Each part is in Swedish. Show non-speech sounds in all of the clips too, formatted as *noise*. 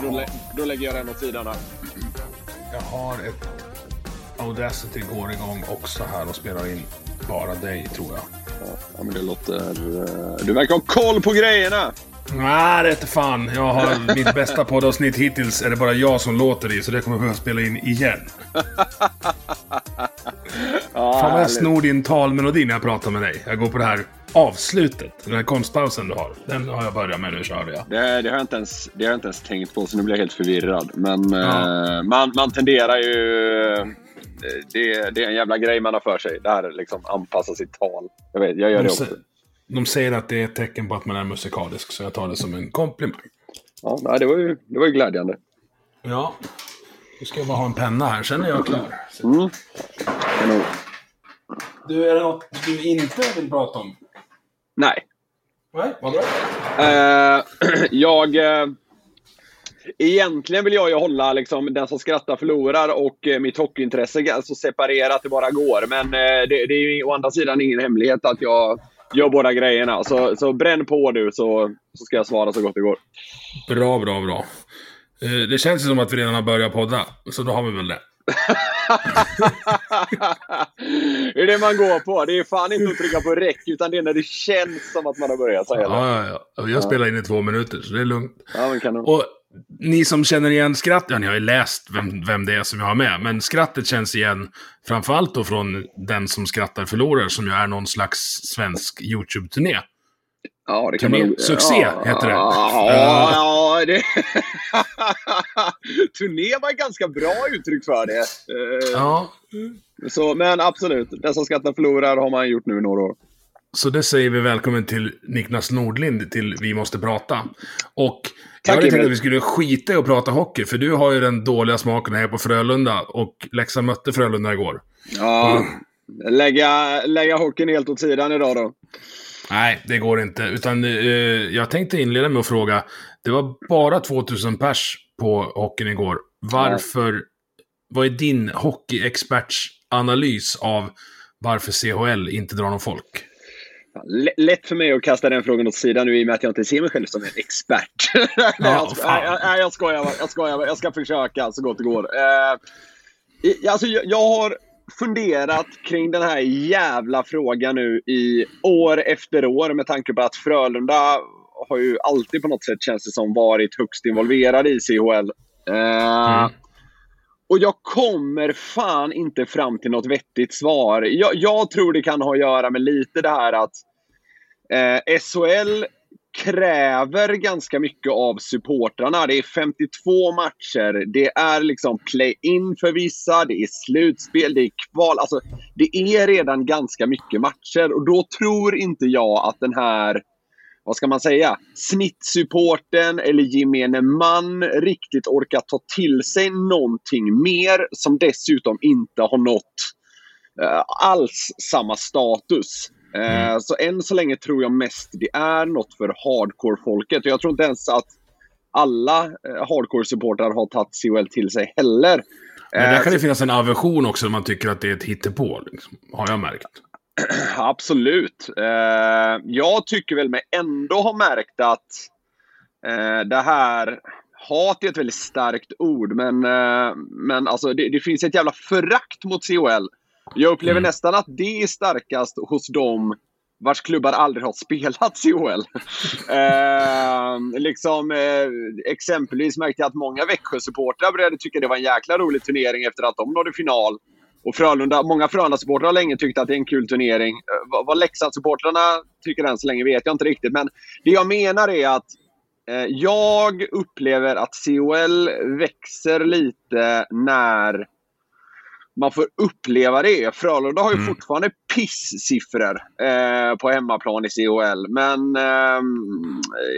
Då, då, lä- då lägger jag den åt sidan här. Jag har ett Audacity går igång också här och spelar in bara dig tror jag. Ja, men det låter... eh, Du verkar ha koll på grejerna! Nej, det är inte fan. Jag har *laughs* mitt bästa poddavsnitt hittills är det bara jag som låter i, så det kommer jag behöva spela in igen. *laughs* Ja, Fan vad jag härligt. snor din talmelodi när jag pratar med dig. Jag går på det här avslutet, den här konstpausen du har. Den har jag börjat med nu, körde jag. Det, det, har jag inte ens, det har jag inte ens tänkt på, så nu blir jag helt förvirrad. Men Ja. eh, man, man tenderar ju... Det, det är en jävla grej man har för sig. Det här liksom anpassa sitt tal. Jag vet, jag gör det De, också. sä- de säger att det är ett tecken på att man är musikalisk, så jag tar det som en komplimang. Ja, det, var ju, det var ju glädjande. Ja. Nu ska jag bara ha en penna här, sen är jag klar. Mm. Kanon. Du, är det något du inte vill prata om? Nej. Nej, vad bra. Eh, *clears throat* jag... Eh, egentligen vill jag ju hålla liksom, den som skrattar förlorar och eh, mitt hockeyintresse så separerat det bara går. Men eh, det, det är ju å andra sidan ingen hemlighet att jag gör båda grejerna. Så, så bränn på du så, så ska jag svara så gott det går. Bra, bra, bra. Eh, Det känns ju som att vi redan har börjat podda, så då har vi väl det. Det är det man går på. Det är fan inte att trycka på räck, utan det är när det känns som att man har börjat. Så Ja, ja, ja. Jag spelar in i två minuter, så det är lugnt. Ja, men kanon. Och ni som känner igen skratt, ja ni har ju läst vem, vem det är som jag har med, men skrattet känns igen framförallt då från Den som skrattar förlorar, som ju är någon slags svensk YouTube-turné. Ja, det kan Turné- man Succé ja, heter det. Ja, ja det... *laughs* Turné var ett ganska bra uttryck för det. Eh, Ja, Så, men absolut, den som skrattar förlorar har man gjort nu i några år. så det säger vi välkommen till Niklas Nordlind till Vi måste prata. Och jag hade tänkt att vi skulle skita i att prata hockey, för du har ju den dåliga smaken här på Frölunda, och Leksand mötte Frölunda igår. Ja, lägga, lägga hockeyn helt åt sidan idag då. Nej, det går inte. Utan eh, jag tänkte inleda med att fråga. Det var bara 2000 pers på hockeyn igår. Varför... Vad är din hockeyexperts analys av varför CHL inte drar någon folk? Lätt för mig att kasta den frågan åt sidan nu i och med att jag inte ser mig själv som en expert. *laughs* nej, jag, sko- nej, nej, jag skojar bara. Jag skojar. Jag ska försöka så gott det går. Eh, alltså, jag, jag har funderat kring den här jävla frågan nu i år efter år med tanke på att Frölunda har ju alltid på något sätt känns det som varit högst involverade i CHL. Eh, Mm. och jag kommer fan inte fram till något vettigt svar. Jag, jag tror det kan ha att göra med lite det här att eh, SHL kräver ganska mycket av supportrarna. Det är 52 matcher. Det är liksom play-in för vissa. Det är slutspel. Det är kval. Alltså, det är redan ganska mycket matcher och då tror inte jag att den här vad ska man säga, snittsupporten eller gemene man riktigt orkar ta till sig någonting mer som dessutom inte har nått eh, alls samma status. Eh, Så än så länge tror jag mest det är något för hardcore-folket. Jag tror inte ens att alla eh, hardcore-supportrar har tagit CHL till sig heller. Men där Eh, kan det finnas en aversion också, när man tycker att det är ett hittepå. Liksom, har jag märkt. *clears throat* Absolut. Jag tycker väl mig ändå ha märkt att det här... Hat är ett väldigt starkt ord, men, men alltså det, det finns ett jävla förakt mot CHL. Jag upplever Mm. nästan att det är starkast hos dem vars klubbar aldrig har *laughs* spelat CHL. eh, liksom, eh, exempelvis märkte jag att många Växjö-supportrar började tycka det var en jäkla rolig turnering efter att de nådde final. Och Frölunda, många Frölunda-supportrar har länge tyckt att det är en kul turnering. Eh, Vad, vad Leksand-supportrarna tycker än så länge vet jag inte riktigt. Men det jag menar är att Eh, jag upplever att COL växer lite när man får uppleva det. Frölunda har ju mm. fortfarande piss-siffror eh, på hemmaplan i COL. Men eh,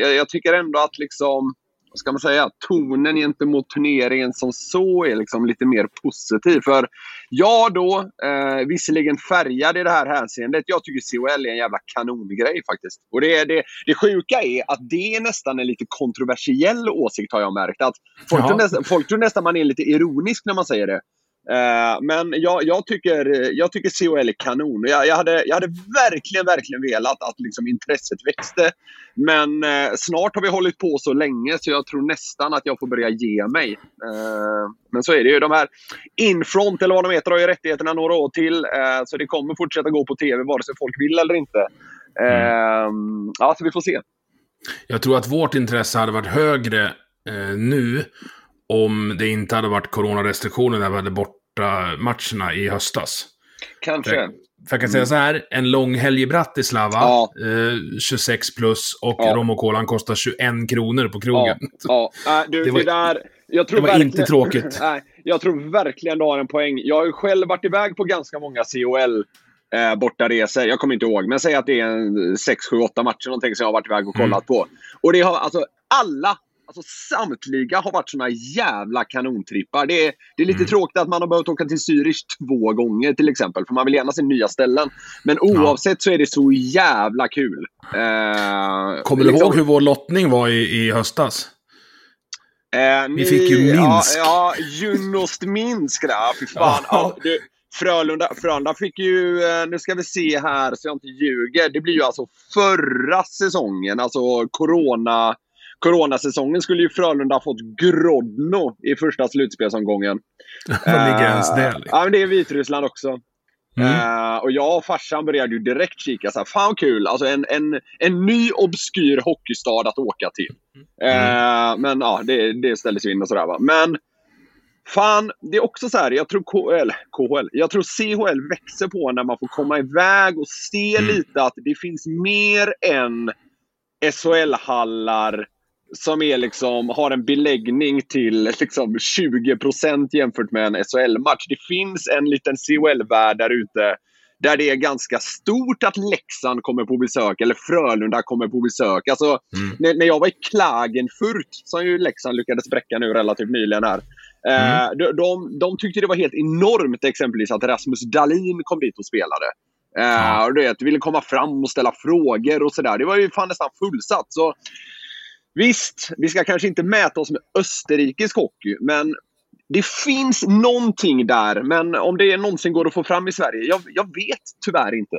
jag, jag, tycker ändå att liksom vad ska man säga, tonen gentemot turneringen som så är liksom lite mer positiv. För jag då, eh, visserligen färgad i det här hänseendet, jag tycker COL är en jävla kanongrej faktiskt. Och det, det, det sjuka är att det är nästan en lite kontroversiell åsikt har jag märkt. Att folk, tror nästan, folk tror nästan man är lite ironisk när man säger det. Eh, men jag, jag, tycker, jag tycker COL är kanon. Jag, jag, hade, jag hade verkligen, verkligen velat att liksom intresset växte. Men eh, snart har vi hållit på så länge så jag tror nästan att jag får börja ge mig. Eh, men så är det ju. De här Infront, eller vad de heter, har ju rättigheterna några år till. Eh, så det kommer fortsätta gå på TV vare sig folk vill eller inte. Eh, ja, så vi får se. Jag tror att vårt intresse hade varit högre nu om det inte hade varit coronarestriktioner när vi hade borta matcherna i höstas. Kanske. För, för jag kan säga så här, en lång helg i Bratislava, ja. eh, 26 plus, och ja. rom och kolan kostar 21 kronor på krogen. Ja, ja. Äh, du, det var, det där, jag tror det var inte tråkigt. *laughs* Nej, jag tror verkligen du har en poäng. Jag har ju själv varit iväg på ganska många COL eh, bortaresor. Jag kommer inte ihåg, men säg att det är en 6, 7, 8 matcher någonting som jag har varit iväg och kollat mm. på. Och det har alltså alla Alltså samtliga har varit såna jävla kanontrippar. Det är, det är lite mm. tråkigt att man har behövt åka till Zürich två gånger till exempel. För man vill gärna se nya ställen. Men oavsett ja. så är det så jävla kul. Eh, Kommer du liksom... ihåg hur vår lottning var i, i höstas? Eh, ni, Vi fick ju Minsk. Ja, ja Junost Minsk där. Fy fan. Ja. Ja, Frölunda, Frölunda fick ju, eh, nu ska vi se här så jag inte ljuger. Det blir ju alltså förra säsongen, alltså corona coronasäsongen skulle ju Frölunda ha fått Grodno i första slutspelsomgången. *laughs* Var ligger ens det? Liksom? Ja, men det är Vitryssland också. Mm. Uh, och jag och farsan började ju direkt kika. Så här, Fan kul! Alltså en, en, en ny obskyr hockeystad att åka till. Mm. Uh, men ja, det, det ställdes ju in och sådär va. Men fan, det är också så här. Jag tror KHL, KHL, jag tror CHL växer på när man får komma iväg och se mm. lite att det finns mer än SHL-hallar som är liksom, har en beläggning till liksom 20% jämfört med en SHL-match. Det finns en liten CHL-värld där ute där det är ganska stort att Leksand kommer på besök eller Frölunda kommer på besök. Alltså, mm. när, när, jag var i Klagenfurt, som ju Leksand lyckades spräcka nu relativt nyligen här. Eh, mm. de, de, de, tyckte det var helt enormt exempelvis att Rasmus Dahlin kom dit och spelade. Uh, och du vet, ville komma fram och ställa frågor och sådär. Det var ju fan nästan fullsatt. Så Visst, vi ska kanske inte mäta oss med österrikisk hockey, men det finns någonting där. Men om det någonsin går att få fram i Sverige, jag, jag vet tyvärr inte.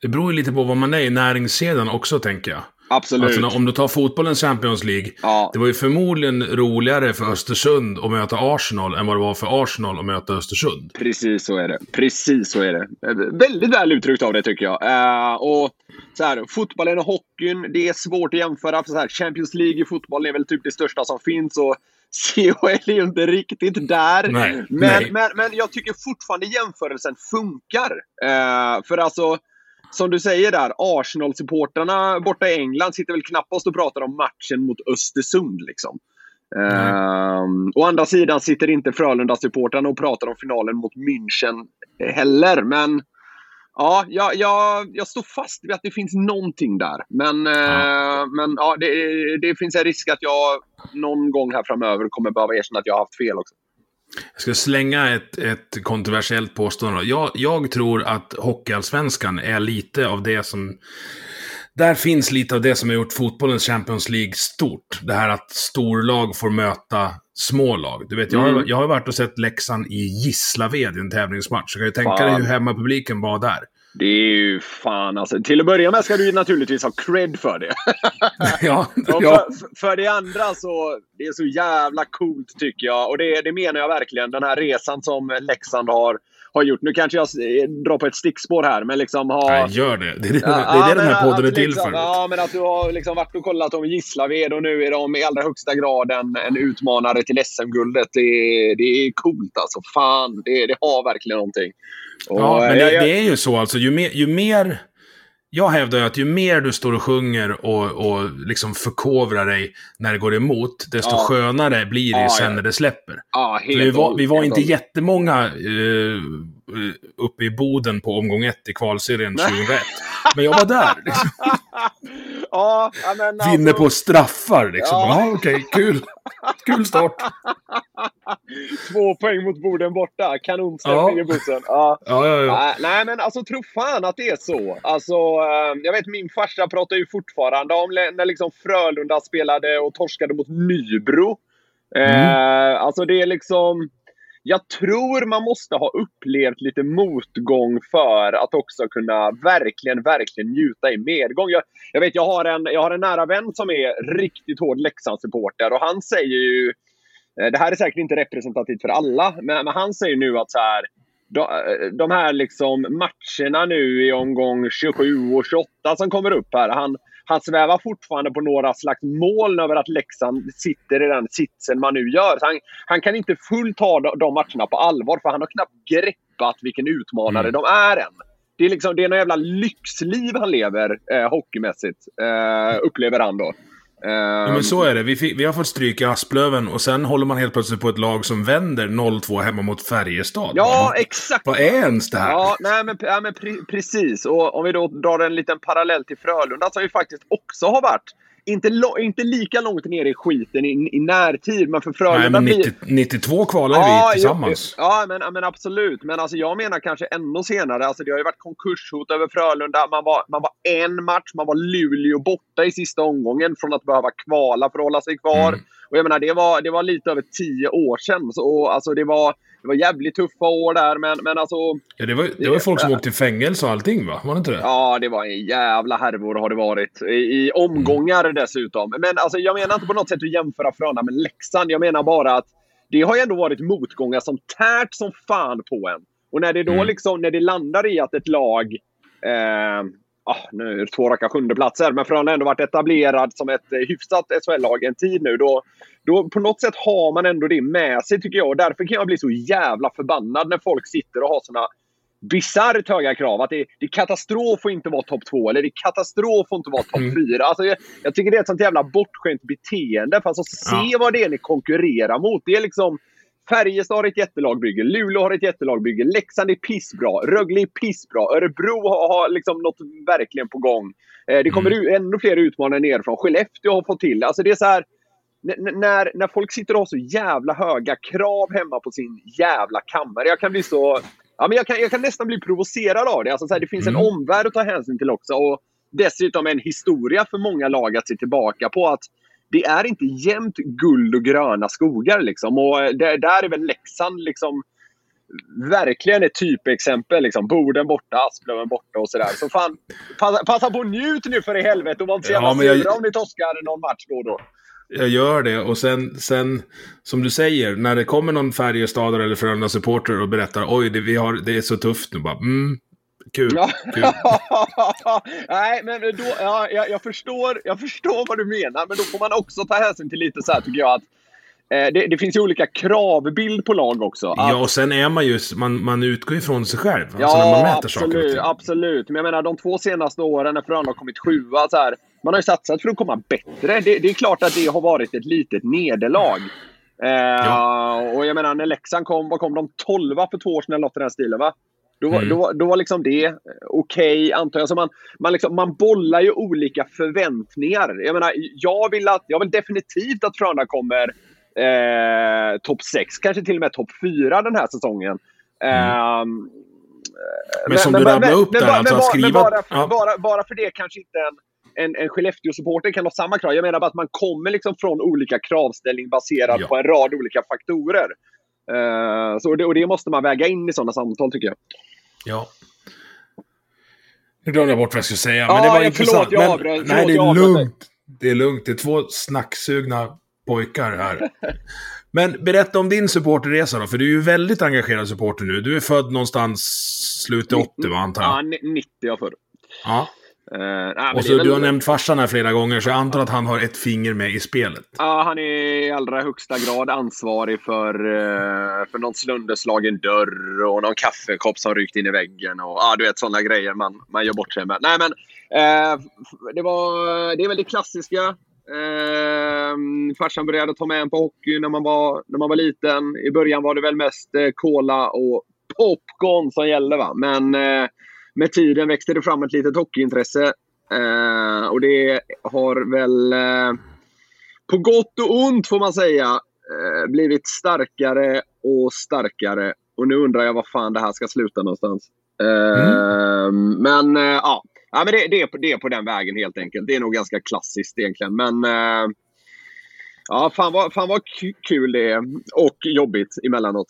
Det beror ju lite på vad man är i näringskedjan också, tänker jag. Absolut. Alltså, om du tar fotbollens Champions League. Ja. Det var ju förmodligen roligare för Östersund att möta Arsenal än vad det var för Arsenal att möta Östersund. Precis så är det. Precis så är det. Väldigt väl uttryckt av det tycker jag. Uh, och så här, fotbollen och hockeyn, det är svårt att jämföra. För så här, Champions League i fotboll är väl typ det största som finns. Och *laughs* CHL är ju inte riktigt där. Nej, men, nej. Men, men jag tycker fortfarande jämförelsen funkar. Uh, för alltså som du säger där, Arsenal-supportrarna borta i England sitter väl knappast och pratar om matchen mot Östersund. Liksom. Um, å andra sidan sitter inte Frölunda-supportrarna och pratar om finalen mot München heller. Men ja, jag, jag, jag står fast vid att det finns någonting där. Men, ja. Uh, men ja, det, det finns en risk att jag någon gång här framöver kommer behöva erkänna att jag har haft fel också. Jag ska slänga ett, ett kontroversiellt påstående. Jag, jag tror att Hockeyallsvenskan är lite av det som... Där finns lite av det som har gjort fotbollens Champions League stort. Det här att storlag får möta smålag. Du vet, jag, har, mm. jag har varit och sett Leksand i Gislaved i en tävlingsmatch. Så kan du tänka Fan. dig hur hemmapubliken var där. Det är ju fan alltså. Till att börja med ska du naturligtvis ha cred för det. *laughs* ja, *laughs* ja. För, för, det andra så, det är så jävla coolt tycker jag. Och det, det menar jag verkligen. Den här resan som Leksand har har gjort. Nu kanske jag drar på ett stickspår här, men liksom har... Nej, gör det. Det är det, ja, det, är det den här podden är till liksom, för. Ja, men att du har liksom varit och kollat om Gislaved och nu är de i allra högsta grad en, en utmanare till SM-guldet. Det, det är coolt alltså. Fan, det, det har verkligen någonting. Och, ja, men det, jag, det, är ju så alltså. Ju mer, ju mer jag hävdar ju att ju mer du står och sjunger och, och liksom förkovrar dig när det går emot, desto Ja. skönare blir det Ja, sen ja. när det släpper. Ja, helt vi var, vi var helt inte och- jättemånga eh, uppe i Boden på omgång ett i kvalserien 2001. Men jag var där. Liksom. *laughs* ja, men alltså, Vinner på straffar liksom. Ja. Okej, kul. Kul start. *laughs* *laughs* Två poäng mot Boden borta. Kanonstämning Ja. i bussen. Ja. Ja, ja, ja. Nej, men alltså tro fan att det är så. Alltså, eh, jag vet min farsa pratar ju fortfarande om när liksom Frölunda spelade och torskade mot Nybro. Eh, alltså det är liksom... Jag tror man måste ha upplevt lite motgång för att också kunna verkligen, verkligen njuta i medgång. Jag, jag vet, jag har, en, jag har en nära vän som är riktigt hård Leksandssupporter och han säger ju Det här är säkert inte representativt för alla, men, men han säger nu att så här, de, eh, de här liksom matcherna nu i omgång 27 och 28 som kommer upp här. Han, han svävar fortfarande på några slags moln över att Leksand sitter i den sitsen man nu gör. Han, han kan inte fullt ta de, de matcherna på allvar, för han har knappt greppat vilken utmanare Mm. de är än. Det är, liksom, det är något jävla lyxliv han lever eh, hockeymässigt, eh, upplever han då. Ja, men så är det. Vi, fick, vi har fått stryk i Asplöven och sen håller man helt plötsligt på ett lag som vänder 0-2 hemma mot Färjestad. Ja, Vad- exakt! Vad är ens det här? Ja, nej, men, ja, men pre precis. Och om vi då drar en liten parallell till Frölunda som ju faktiskt också har varit inte, inte lika långt ner i skiten i, i närtid, men för Frölunda Nej, men blir- 90, 92 kvalade Ja, vi tillsammans. Jo, ja, men, ja, men absolut. Men alltså, jag menar kanske ännu senare. Alltså, det har ju varit konkurshot över Frölunda. Man var, man var en match, man var Luleå borta i sista omgången från att behöva kvala för att hålla sig kvar. Mm. Och jag menar, det var, det var lite över tio år sedan. Så, och, alltså, det, var, det var jävligt tuffa år där, men, men alltså... Ja, det var, det var folk som åkte i fängelse och allting, va? Var det inte det? Ja, det var en jävla härvor har det varit. I, i omgångar dessutom. Men alltså, jag menar inte på något sätt att jämföra Frölunda med Leksand. Jag menar bara att det har ju ändå varit motgångar som tärt som fan på en. Och när det då Mm. liksom, när det landar i att ett lag eh, ah, nu två raka sjundeplatser, men Frölunda har ändå varit etablerad som ett eh, hyfsat SHL-lag en tid nu. Då, då på något sätt har man ändå det med sig tycker jag. Och därför kan jag bli så jävla förbannad när folk sitter och har såna bisarrt höga krav. Att det, det är katastrof att inte vara topp två eller det är katastrof att inte vara topp Mm. fyra. Alltså, jag, jag tycker det är ett sånt jävla bortskämt beteende. För alltså, se vad det är ni konkurrerar mot. Det är liksom Färjestad har ett jättelagbygge, Luleå har ett jättelagbygge, Leksand är pissbra, Rögle är pissbra, Örebro har, har liksom något verkligen på gång. Eh, det kommer Mm. ännu fler utmanare nerifrån. Skellefteå har fått till Alltså det. är så här, när, när folk sitter och har så jävla höga krav hemma på sin jävla kammare. Jag kan bli så... Ja, men jag, kan, jag kan nästan bli provocerad av det. Alltså, så här, det finns en Mm. omvärld att ta hänsyn till också. Och dessutom en historia för många lag att se tillbaka på. att Det är inte jämnt guld och gröna skogar. Liksom. Och eh, det, där är väl Leksand liksom, verkligen ett typexempel. Liksom. Boden borta, Asplöven borta och sådär. Så fan, passa, passa på och njut nu för i helvete och var inte så Ja, jävla jag- sura om ni torskar någon match då och då. Jag gör det och sen, sen, som du säger, när det kommer någon Färjestadare eller Frölunda-supporter och berättar oj, det, vi har, det är så tufft nu, bara mm, kul, Ja. kul. *laughs* Nej, men då, ja, jag, jag, förstår, jag förstår vad du menar, men då får man också ta hänsyn till lite så här tycker jag att eh, det, det finns ju olika kravbild på lag också. Att, Ja, och sen är man ju, man, man utgår ifrån sig själv, alltså när man mäter saker absolut, ting. absolut. Men jag menar de två senaste åren när Frölunda har kommit sjua, så här, man har ju satsat för att komma bättre. Det, det är klart att det har varit ett litet nederlag. Eh, Ja. Och jag menar, när Leksand kom, vad kom de? 12 för två år sedan eller något i den stilen, va? Då, var- Mm. då, då var liksom det eh, okej, antar jag. Så man, man, liksom, man bollar ju olika förväntningar. Jag menar, jag vill, att, jag vill definitivt att Frölunda kommer eh, topp 6, kanske till och med topp 4 den här säsongen. Ehm, Men som du rabblade upp där, bara- alltså bara- skriva- Men bara, ja. bara, bara för det kanske inte en, en, en Skellefteå-supporter kan ha samma krav. Jag menar bara att man kommer liksom från olika kravställning baserat Ja. på en rad olika faktorer. Eh, så det, och det måste man väga in i sådana samtal tycker jag. Ja. Nu glömde jag bort vad jag skulle säga, Ja, men det var jag- intressant. förlåt, jag men, avbröt. nej, Förlåt, det är lugnt. Det är lugnt. Det är två snacksugna pojkar här. *laughs* Men berätta om din supporterresa då, för du är ju väldigt engagerad supporter nu. Du är född någonstans slutet 80, va, antar Ja, jag? ni- 90 jag för. Ja. Uh, nej, och så, väl... Du har nämnt farsan här flera gånger, så jag antar att han har ett finger med i spelet. Ja, han är i allra högsta grad ansvarig för, uh, för någon sönderslagen dörr och någon kaffekopp som rykt in i väggen. Och uh, du vet sådana grejer man, man gör bort sig med. Nej, men uh, det, var, det är väl det klassiska. Uh, farsan började ta med en på hockey när man, var, när man var liten. I början var det väl mest uh, cola och popcorn som gällde. Va? Men med tiden växte det fram ett litet hockeyintresse. Eh, och det har väl eh, på gott och ont får man säga eh, blivit starkare och starkare. Och nu undrar jag var fan det här ska sluta någonstans. Mm. Men eh, ja, ja men det, det, är på, det är på den vägen helt enkelt. Det är nog ganska klassiskt egentligen. Men eh, ja, fan vad, fan vad kul det är. Och jobbigt emellanåt.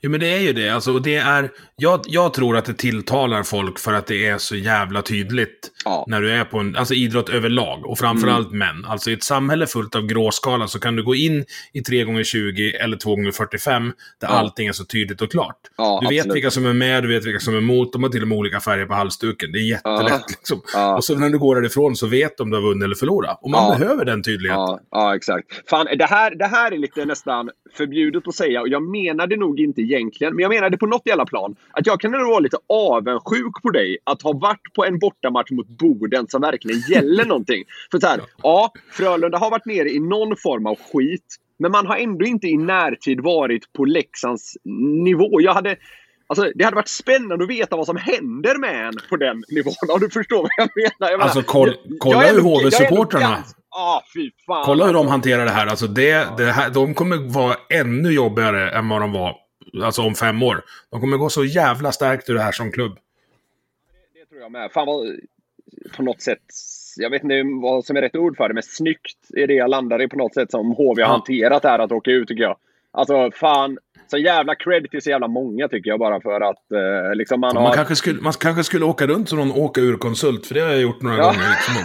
Ja, men det är ju det. Alltså, och det är, jag, jag tror att det tilltalar folk för att det är så jävla tydligt ja. när du är på en, alltså idrott överlag. Och framförallt mm. män. Alltså i ett samhälle fullt av gråskala så kan du gå in i 3x20 eller 2x45 där ja. allting är så tydligt och klart. Ja, du vet vilka som är med, du vet vilka som är emot. De har till och med olika färger på halsduken. Det är jättelätt liksom. Och så när du går därifrån så vet de om du har vunnit eller förlorat. Och man behöver den tydligheten. Ja, exakt. Fan, det här, det här är lite nästan förbjudet att säga och jag menar det nog inte egentligen. Men jag menar det på något jävla plan. Att jag kan nog vara lite avundsjuk på dig att ha varit på en bortamatch mot Boden som verkligen *laughs* gäller någonting. För så här, ja, Frölunda har varit nere i någon form av skit. Men man har ändå inte i närtid varit på Leksands nivå. Jag hade, Alltså, det hade varit spännande att veta vad som händer med en på den nivån. Om du förstår vad jag menar. Jag alltså, koll, kolla hur HV-supportrarna... Ah, fy fan. Kolla hur de hanterar det här. Alltså det, det här. De kommer vara ännu jobbigare än vad de var alltså om fem år. De kommer gå så jävla starkt ur det här som klubb. Det, det tror jag med. Fan vad, på något sätt, jag vet inte vad som är rätt ord för det, men snyggt är det jag landar i på något sätt som HV har ja. hanterat det här att åka ut tycker jag. Alltså fan, så jävla cred till så jävla många tycker jag bara för att eh, liksom man, man har... Kanske skulle, man kanske skulle åka runt som någon åka ur-konsult, för det har jag gjort några ja. gånger. Liksom. uh,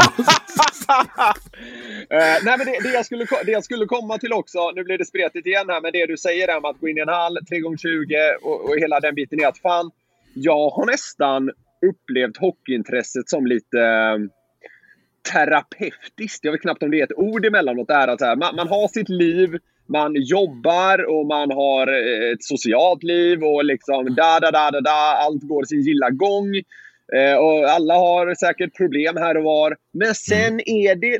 *laughs* nej, men det, det, jag skulle, det jag skulle komma till också, nu blir det spretigt igen här, men det du säger där med att gå in i en hall, 3x20 och, och hela den biten är att fan, jag har nästan upplevt hockeyintresset som lite uh, terapeutiskt. Jag vet knappt om det är ett ord emellanåt. Det är att här, man, man har sitt liv, man jobbar och man har eh, ett socialt liv och liksom da, da, da, da, da. Allt går sin gilla gång. Eh, och alla har säkert problem här och var. Men sen mm. är det,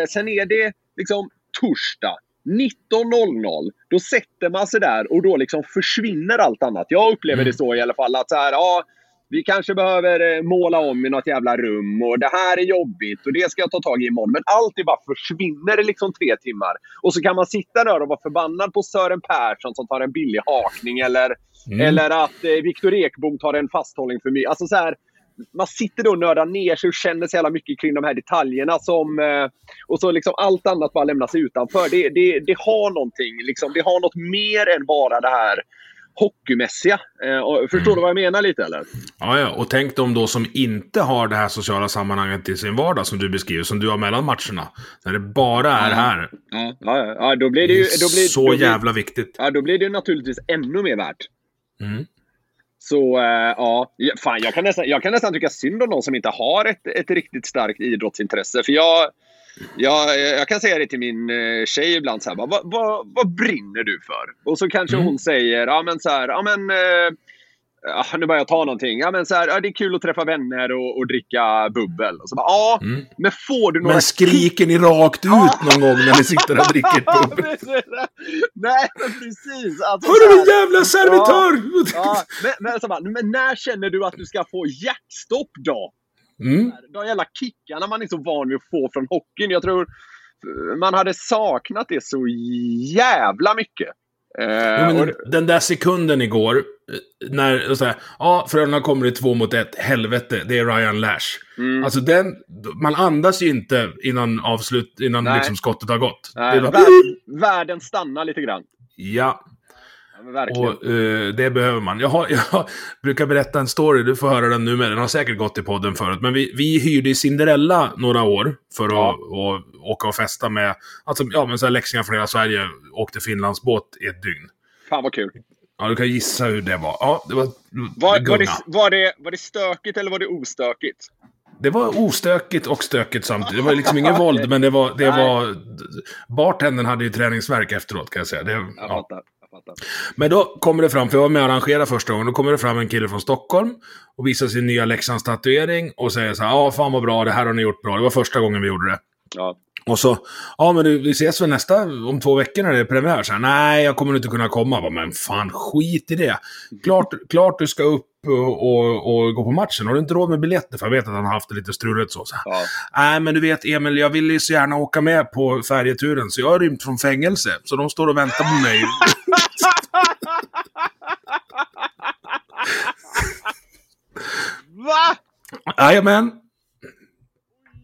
äh, sen är det liksom torsdag 19.00. Då sätter man sig där och då liksom försvinner allt annat. Jag upplever mm. det så i alla fall. att så här, ja, vi kanske behöver eh, måla om i något jävla rum och det här är jobbigt och det ska jag ta tag i imorgon. Men allt bara försvinner i liksom tre timmar. Och så kan man sitta där och vara förbannad på Sören Persson som tar en billig hakning eller, mm. eller att eh, Viktor Ekbom tar en fasthållning för mycket. Alltså så här, man sitter då och nördar ner sig och känner så jävla mycket kring de här detaljerna. Som, eh, och så liksom allt annat bara lämnas utanför. Det, det, det har någonting. Liksom, det har något mer än bara det här hockeymässiga. Eh, förstår mm. du vad jag menar lite eller? Ja, ja, och tänk de då som inte har det här sociala sammanhanget i sin vardag som du beskriver, som du har mellan matcherna. När det bara är ja. här. Ja, ja, ja, då blir det ju... Då blir, så då blir, jävla viktigt. Ja, då blir det naturligtvis ännu mer värt. Mm. Så äh, ja, fan jag kan, nästan, jag kan nästan tycka synd om de som inte har ett, ett riktigt starkt idrottsintresse. För jag, jag, jag kan säga det till min eh, tjej ibland så här, vad, vad, vad brinner du för? Och så kanske mm. hon säger, ja men så här, ja men eh, ah, nu börjar jag ta någonting. Ja, men så här, ja, det är kul att träffa vänner och, och dricka bubbel. Och så bara, ja, mm. men får du några... Men skriker ni rakt ut någon gång när ni sitter och dricker *laughs* bubbel? Nej, men precis. Alltså, Hörru din jävla servitör! Ja, ja, men, men, så bara, men när känner du att du ska få hjärtstopp då? Mm. De jävla kickarna man är så van vid att få från hockeyn. Jag tror man hade saknat det så jävla mycket. Eh, jo, den där sekunden igår, eh, när så här, ja, Frölunda kommer i två mot ett, helvete, det är Ryan Lash. Mm. Alltså den, man andas ju inte innan avslut, innan liksom skottet har gått. Nej, bara... *laughs* Världen stannar lite grann. Ja, och uh, det behöver man. Jag, har, *laughs* jag brukar berätta en story, du får höra den nu med. Den har säkert gått i podden förut. Men vi, vi hyrde Cinderella några år för ja. att och, åka och festa med, alltså, ja men så här läxingar från hela Sverige. Åkte Finlandsbåt i ett dygn. Fan vad kul. Ja, du kan gissa hur det var. Ja, det var, var, var, det, var, det, var det stökigt eller var det ostökigt? Det var ostökigt och stökigt samtidigt. Det var liksom ingen våld, men det var... Det *laughs* var bartendern hade ju träningsverk efteråt, kan jag säga. Det, Jag ja. fattar. Men då kommer det fram, för jag var med och arrangerade första gången, då kommer det fram en kille från Stockholm och visar sin nya Leksands-tatuering och säger så här, ja fan vad bra, det här har ni gjort bra. Det var första gången vi gjorde det. Ja. Och så, ja men vi ses väl nästa, om två veckor när det är premiär? Så här, Nej, jag kommer inte kunna komma. Bara, men fan, skit i det. Klart, klart du ska upp och, och, och gå på matchen. Har du inte råd med biljetter? För jag vet att han har haft det lite struligt så. så. Ja. Nej, men du vet Emil, jag vill ju så gärna åka med på färjeturen, så jag har rymt från fängelse. Så de står och väntar på mig. *laughs* Va? Jajamän.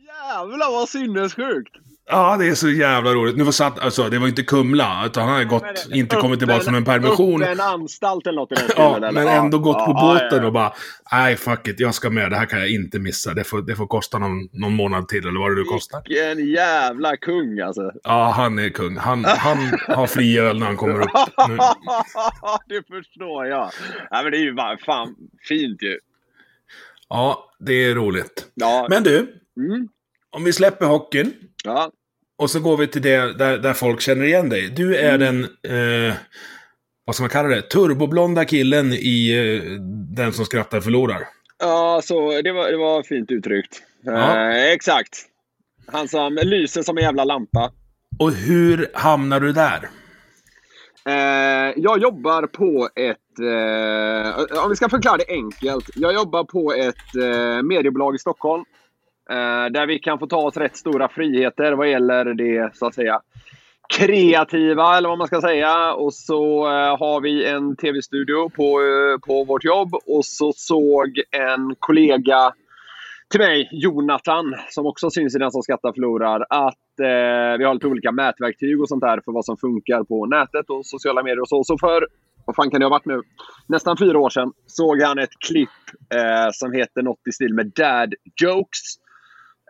Jävlar vad sinnessjukt! Ja, det är så jävla roligt. Nu var satt, alltså, det var inte Kumla, utan han har gått, inte kommit tillbaka från en permission. En anstalt eller något i den Ja, eller? men ändå gått på ja, båten ja, ja. och bara, nej fuck it, jag ska med, det här kan jag inte missa. Det får, det får kosta någon, någon månad till, eller vad det nu kostar. Vilken jävla kung alltså. Ja, han är kung. Han, han har fri öl när han kommer upp. Nu. *laughs* det förstår jag. Ja, men det är ju bara fan fint ju. Ja, det är roligt. Ja. Men du, Mm. Om vi släpper hockeyn ja. och så går vi till det där, där folk känner igen dig. Du är Mm. den, eh, vad ska man kalla det, turboblonda killen i eh, Den som skrattar förlorar. Ja, så det var, det var fint uttryckt. Ja. Eh, exakt. Han som lyser som en jävla lampa. Och hur hamnar du där? Eh, jag jobbar på ett... Eh, om vi ska förklara det enkelt. Jag jobbar på ett eh, mediebolag i Stockholm. Eh, där vi kan få ta oss rätt stora friheter vad gäller det, så att säga, kreativa, eller vad man ska säga. Och så eh, har vi en tv-studio på, eh, på vårt jobb. Och så såg en kollega till mig, Jonathan, som också syns i Den som skrattar förlorar, att eh, vi har lite olika mätverktyg och sånt där för vad som funkar på nätet och sociala medier och så. Så för, vad fan kan det ha varit nu, nästan fyra år sedan såg han ett klipp eh, som heter något i stil med Dad Jokes.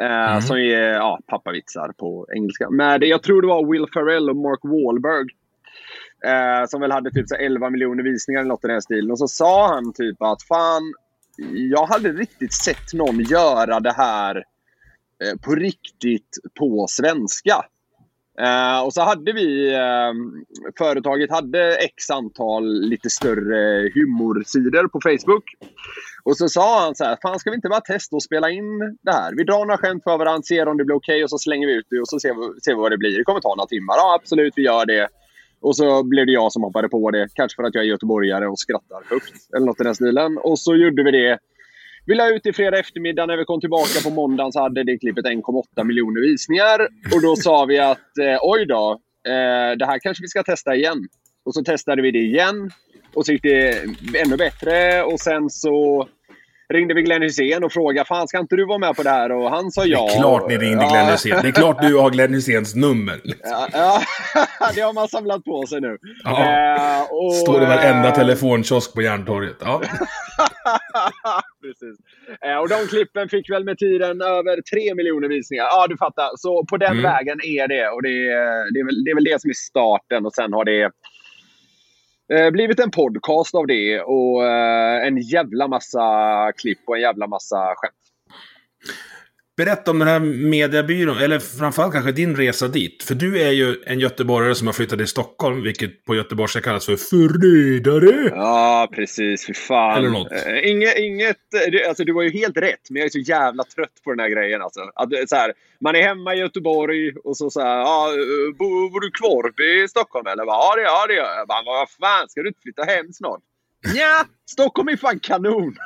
Eh, Mm. Som är ja, pappavitsar på engelska. Med, jag tror det var Will Ferrell och Mark Wahlberg. Eh, som väl hade typ så här 11 miljoner visningar eller något i den stilen. Och så sa han typ att fan, jag hade riktigt sett någon göra det här eh, på riktigt på svenska. Eh, och så hade vi, eh, företaget hade x antal lite större humorsidor på Facebook. Och så sa han så här, fan ska vi inte bara testa och spela in det här? Vi drar några skämt för varandra, ser om det blir okej och så slänger vi ut det och så ser vi, ser vi vad det blir. Det kommer ta några timmar. Ja, absolut, vi gör det. Och så blev det jag som hoppade på det. Kanske för att jag är göteborgare och skrattar högt. Eller något i den stilen. Och så gjorde vi det. Vi la ut det fredag eftermiddag. När vi kom tillbaka på måndagen så hade det klippet 1,8 miljoner visningar. Och då sa vi att eh, oj då, eh, det här kanske vi ska testa igen. Och så testade vi det igen. Och så gick det ännu bättre. Och sen så ringde vi Glenn Hysén och frågade fan ska inte du vara med på det här? Och han sa ja. Det är klart ni ringde. Glenn Hysén. Det är klart du har Glenn Hyséns nummer. Ja, ja, *laughs* det har man samlat på sig nu. Ja. Eh, och, Står i varenda eh, telefonkiosk på Järntorget. Ja. *laughs* Precis. Eh, och de klippen fick väl med tiden över 3 miljoner visningar. Ja, du fattar. Så på den Mm. vägen är det. Och det, är- det, är väl, det är väl det som är starten. Och sen har det eh, blivit en podcast av det. Och eh, en jävla massa klipp och en jävla massa skämt. Berätta om den här mediebyrån, eller framförallt kanske din resa dit. För du är ju en göteborgare som har flyttat till Stockholm, vilket på göteborgska kallas för förrädare. Ja, precis. Fy fan. Eller något. Eh, inget, inget, eh, alltså, du var ju helt rätt, men jag är så jävla trött på den här grejen. Alltså. Att, är så här, man är hemma i Göteborg och så, så här, ja, eh, bor, bor du kvar i Stockholm eller? Ja, det, ja, det gör jag. Vad fan, ska du inte flytta hem snart? Ja, Stockholm är fan kanon!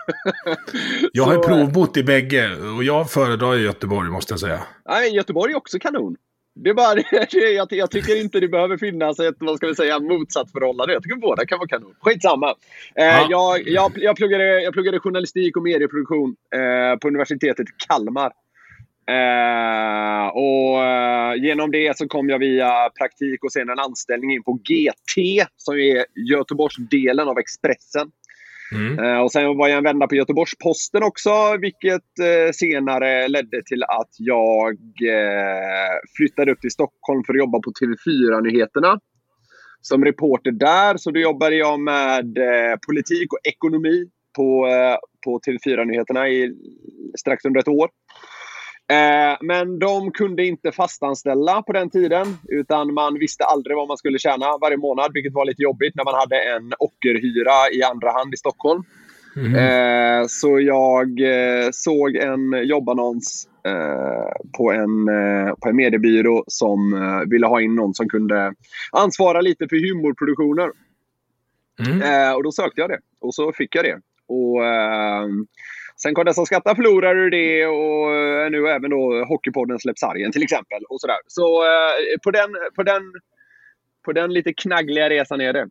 Jag har ju provbott i bägge och jag föredrar Göteborg måste jag säga. Nej, Göteborg är också kanon. Det är bara, *laughs* jag, jag tycker inte det behöver finnas ett vad ska vi säga, motsatsförhållande. Jag tycker båda kan vara kanon. Skitsamma. Eh, Ja. jag, jag, jag, pluggade, jag pluggade journalistik och medieproduktion eh, på universitetet i Kalmar. Eh, och eh, Genom det så kom jag via praktik och sen en anställning in på GT som är Göteborgsdelen av Expressen. Mm. Eh, och sen var jag en vända på Göteborgs-Posten också, vilket eh, senare ledde till att jag eh, flyttade upp till Stockholm för att jobba på TV4-nyheterna. Som reporter där, så då jobbade jag med eh, politik och ekonomi på, på TV4-nyheterna i strax under ett år. Eh, men de kunde inte fastanställa på den tiden. Utan man visste aldrig vad man skulle tjäna varje månad, vilket var lite jobbigt när man hade en ockerhyra i andra hand i Stockholm. Mm. Eh, så jag eh, såg en jobbannons på, en, på en mediebyrå som ville ha in någon som kunde ansvara lite för humorproduktioner. Mm. Och då sökte jag det och så fick jag det. Och, Sen kom den som skrattar förlorar ur det och nu även då Hockeypodden släpps sargen till exempel. Och sådär. Så på, den, på, den, på den lite knaggliga resan är det.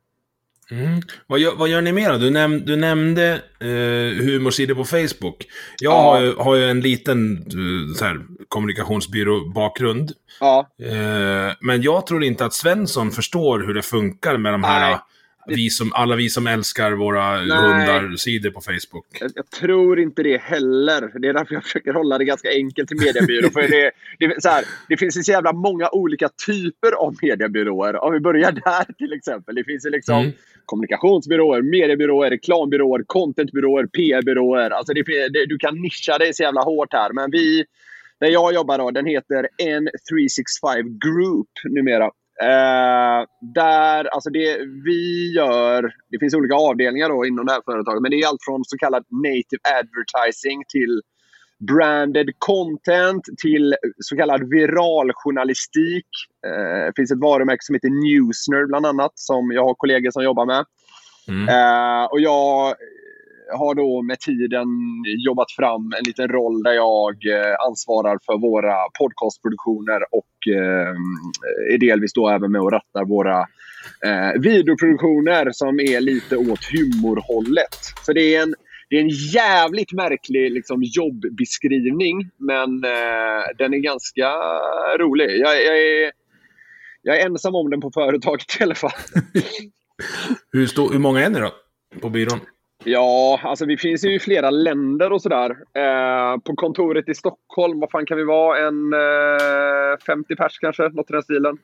Mm. Vad, gör, vad gör ni mer? Du, näm, du nämnde eh, humorsidor på Facebook. Jag ja. har, ju, har ju en liten eh, så här, kommunikationsbyrå-bakgrund. Ja. Eh, men jag tror inte att Svensson förstår hur det funkar med de här Nej vi som, alla vi som älskar våra hundar-sidor på Facebook. Jag, jag, tror inte det heller. Det är därför jag försöker hålla det ganska enkelt till mediebyrån. för det, det, så här, det finns så jävla många olika typer av mediebyråer. Om vi börjar där till exempel. Det finns ju liksom mm. kommunikationsbyråer, mediebyråer, reklambyråer, contentbyråer, PR-byråer. Alltså det, det, du kan nischa dig så jävla hårt här. Men vi, där jag jobbar då, den heter N365 Group numera. Eh, där, alltså det vi gör, det finns olika avdelningar då inom det här företaget, men det är allt från så kallad native advertising till branded content till så kallad viraljournalistik. Eh, det finns ett varumärke som heter Newsner bland annat, som jag har kollegor som jobbar med. Mm. Eh, och jag har då med tiden jobbat fram en liten roll där jag eh, ansvarar för våra podcastproduktioner och eh, är delvis då även med och rattar våra eh, videoproduktioner som är lite åt humorhållet. Så det är en, det är en jävligt märklig liksom, jobbbeskrivning, men eh, den är ganska rolig. Jag, jag, är, jag är ensam om den på företaget i alla fall. *laughs* hur, stor, hur många är ni då, på byrån? Ja, alltså vi finns ju i flera länder och sådär. Eh, på kontoret i Stockholm, vad fan kan vi vara? En eh, 50 pers kanske? Något i den stilen.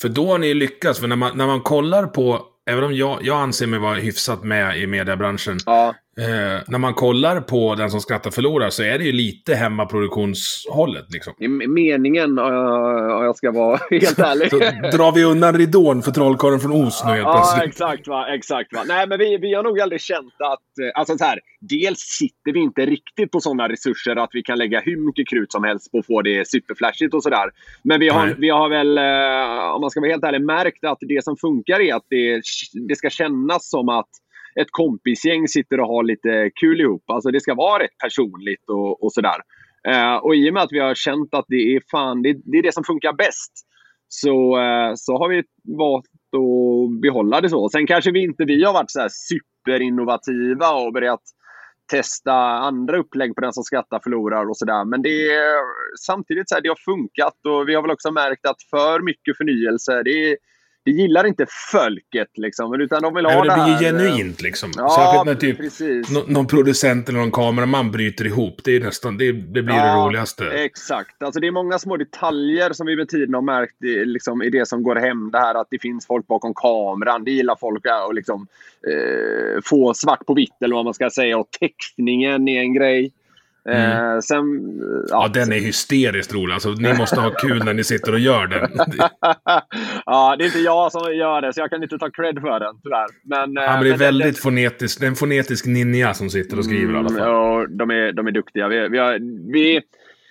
För då har ni lyckats, för när man, när man kollar på även om jag, jag anser mig vara hyfsat med i mediebranschen. Ja. Eh, när man kollar på Den som skrattar förlorar så är det ju lite hemmaproduktionshållet. Liksom. Meningen, uh, jag ska vara *laughs* helt ärlig. *laughs* så drar vi undan ridån för trollkarlen från Os nu helt Ja, plötsligt. exakt. Va, exakt va. Nej, men vi, vi har nog aldrig känt att... Eh, alltså så här, dels sitter vi inte riktigt på sådana resurser att vi kan lägga hur mycket krut som helst på att få det superflashigt och sådär. Men vi har, vi har väl, uh, om man ska vara helt ärlig, märkt att det som funkar är att det, det ska kännas som att ett kompisgäng sitter och har lite kul ihop. Alltså det ska vara rätt personligt och, och sådär. Eh, och i och med att vi har känt att det är, fan, det, det är det som funkar bäst så, eh, så har vi valt att behålla det så. Sen kanske vi inte vi har varit så superinnovativa och börjat testa andra upplägg på den som skrattar förlorar och sådär. Men det är samtidigt så här, det har funkat och vi har väl också märkt att för mycket förnyelse, det är, det gillar inte folket liksom. Utan de vill ha det, det blir ju genuint liksom. Ja, Särskilt när typ no, någon producent eller någon kameraman bryter ihop. Det, är nästan, det, det blir ja, det roligaste. Exakt. Alltså det är många små detaljer som vi med tiden har märkt liksom, i det som går hem. Det här att det finns folk bakom kameran. Det gillar folk att liksom, eh, få svart på vitt eller vad man ska säga. Och textningen är en grej. Mm. Eh, sen, ja, ja, den är hysteriskt rolig. Alltså, ni måste ha kul när ni sitter och gör den. *laughs* ja, det är inte jag som gör det, så jag kan inte ta cred för den, tyvärr. Men, men det är men väldigt det, fonetisk, det är en fonetisk ninja som sitter och skriver i alla fall. Ja, de är, de är duktiga. Vi, vi, har, vi,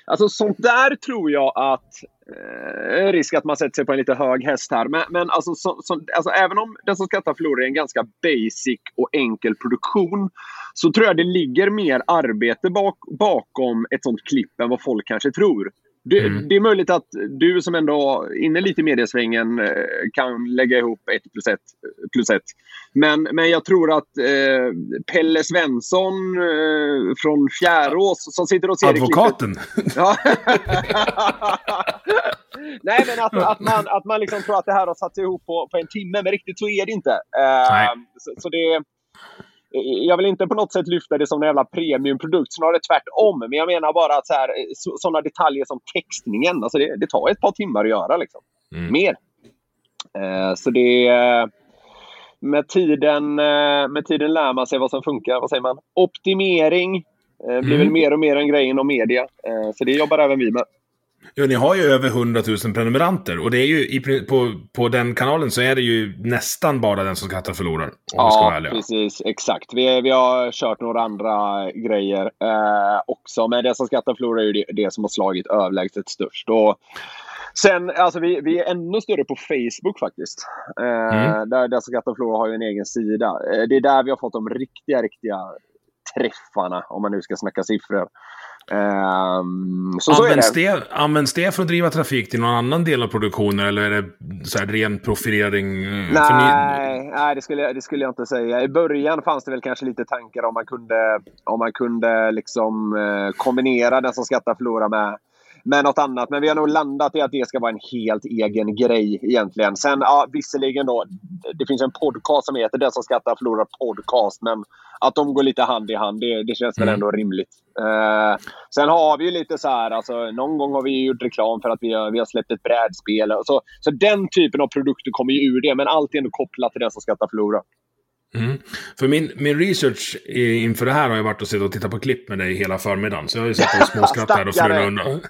alltså, sånt där tror jag att eh, risk att man sätter sig på en lite hög häst här. Men, men alltså, så, så, alltså, även om Den som skrattar förlorar är en ganska basic och enkel produktion så tror jag det ligger mer arbete bak, bakom ett sånt klipp än vad folk kanske tror. Det, mm. det, är möjligt att du som ändå är inne lite i mediesvängen eh, kan lägga ihop ett plus ett. Plus ett. Men, men jag tror att eh, Pelle Svensson eh, från Fjärås som sitter och ser Advokaten? *laughs* Ja. Nej, men att, att man, att man liksom tror att det här har satt ihop på, på en timme, men riktigt så är det inte. Eh, så, så det jag vill inte på något sätt lyfta det som en jävla premiumprodukt, snarare tvärtom. Men jag menar bara att sådana detaljer som textningen, alltså det, det, tar ett par timmar att göra. Liksom. Mm. Mer. Eh, så det, med tiden, eh, med tiden lär man sig vad som funkar. Vad säger man? Optimering eh, blir Mm. väl mer och mer en grej inom media. Eh, Så det jobbar även vi med. Ja, ni har ju över 100 000 prenumeranter. Och det är ju i, på, på den kanalen så är det ju nästan bara den som skrattar förlorar. Om vi ska vara Ja, ärliga. precis. Exakt. Vi, vi har kört några andra grejer eh, också. Men det som skrattar förlorar är ju det, det som har slagit överlägset störst. Och sen, alltså vi, vi är ännu större på Facebook faktiskt. Eh, Mm. där Den som skrattar förlorar har ju en egen sida. Eh, det är där vi har fått de riktiga, riktiga träffarna. Om man nu ska snacka siffror. Ehm, så så Används det. det, används det för att driva trafik till någon annan del av produktionen eller är det så ren profilering? eh, för ni- Nej, nej det, skulle, det skulle jag inte säga. I början fanns det väl kanske lite tankar om man kunde, om man kunde liksom, eh, kombinera den som skattar förlora med, med något annat. Men vi har nog landat i att det ska vara en helt egen grej egentligen. Sen, ja, visserligen då, det finns en podcast som heter Den som skattar förlorar podcast. Men att de går lite hand i hand, det, det känns väl Mm. ändå rimligt. Eh, sen har vi ju lite så här, alltså, någon gång har vi gjort reklam för att vi har, vi har släppt ett brädspel. Så, så den typen av produkter kommer ju ur det, men allt är ändå kopplat till den som skattar förlora. Mm. För min, min research inför det här har ju varit att sitta och titta på klipp med dig hela förmiddagen. Så jag har ju sett och *laughs* småskrattat här och undan.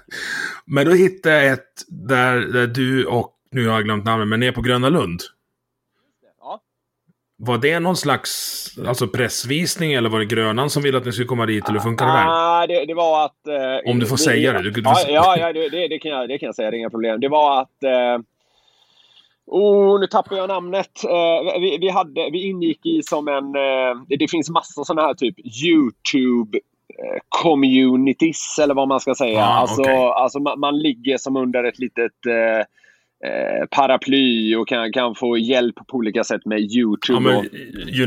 Men då hittade jag ett där, där du och, nu har jag glömt namnet, men är på Gröna Lund. Ja. Var det någon slags alltså pressvisning eller var det Grönan som ville att ni skulle komma dit? Eller funkar det där? Ah, det, det var att... eh, Om du får vi- säga det, du- du ja, ja, ja det, det, det, kan jag, det kan jag säga. Det är inga problem. Det var att... Eh, oh, nu tappar jag namnet. Eh, vi, vi, hade, vi ingick i som en... Eh, det, det finns massor sådana här typ YouTube eh, communities eller vad man ska säga. Ah, alltså, okej. alltså man, man ligger som under ett litet eh, eh, paraply och kan, kan få hjälp på olika sätt med YouTube. Ja, och,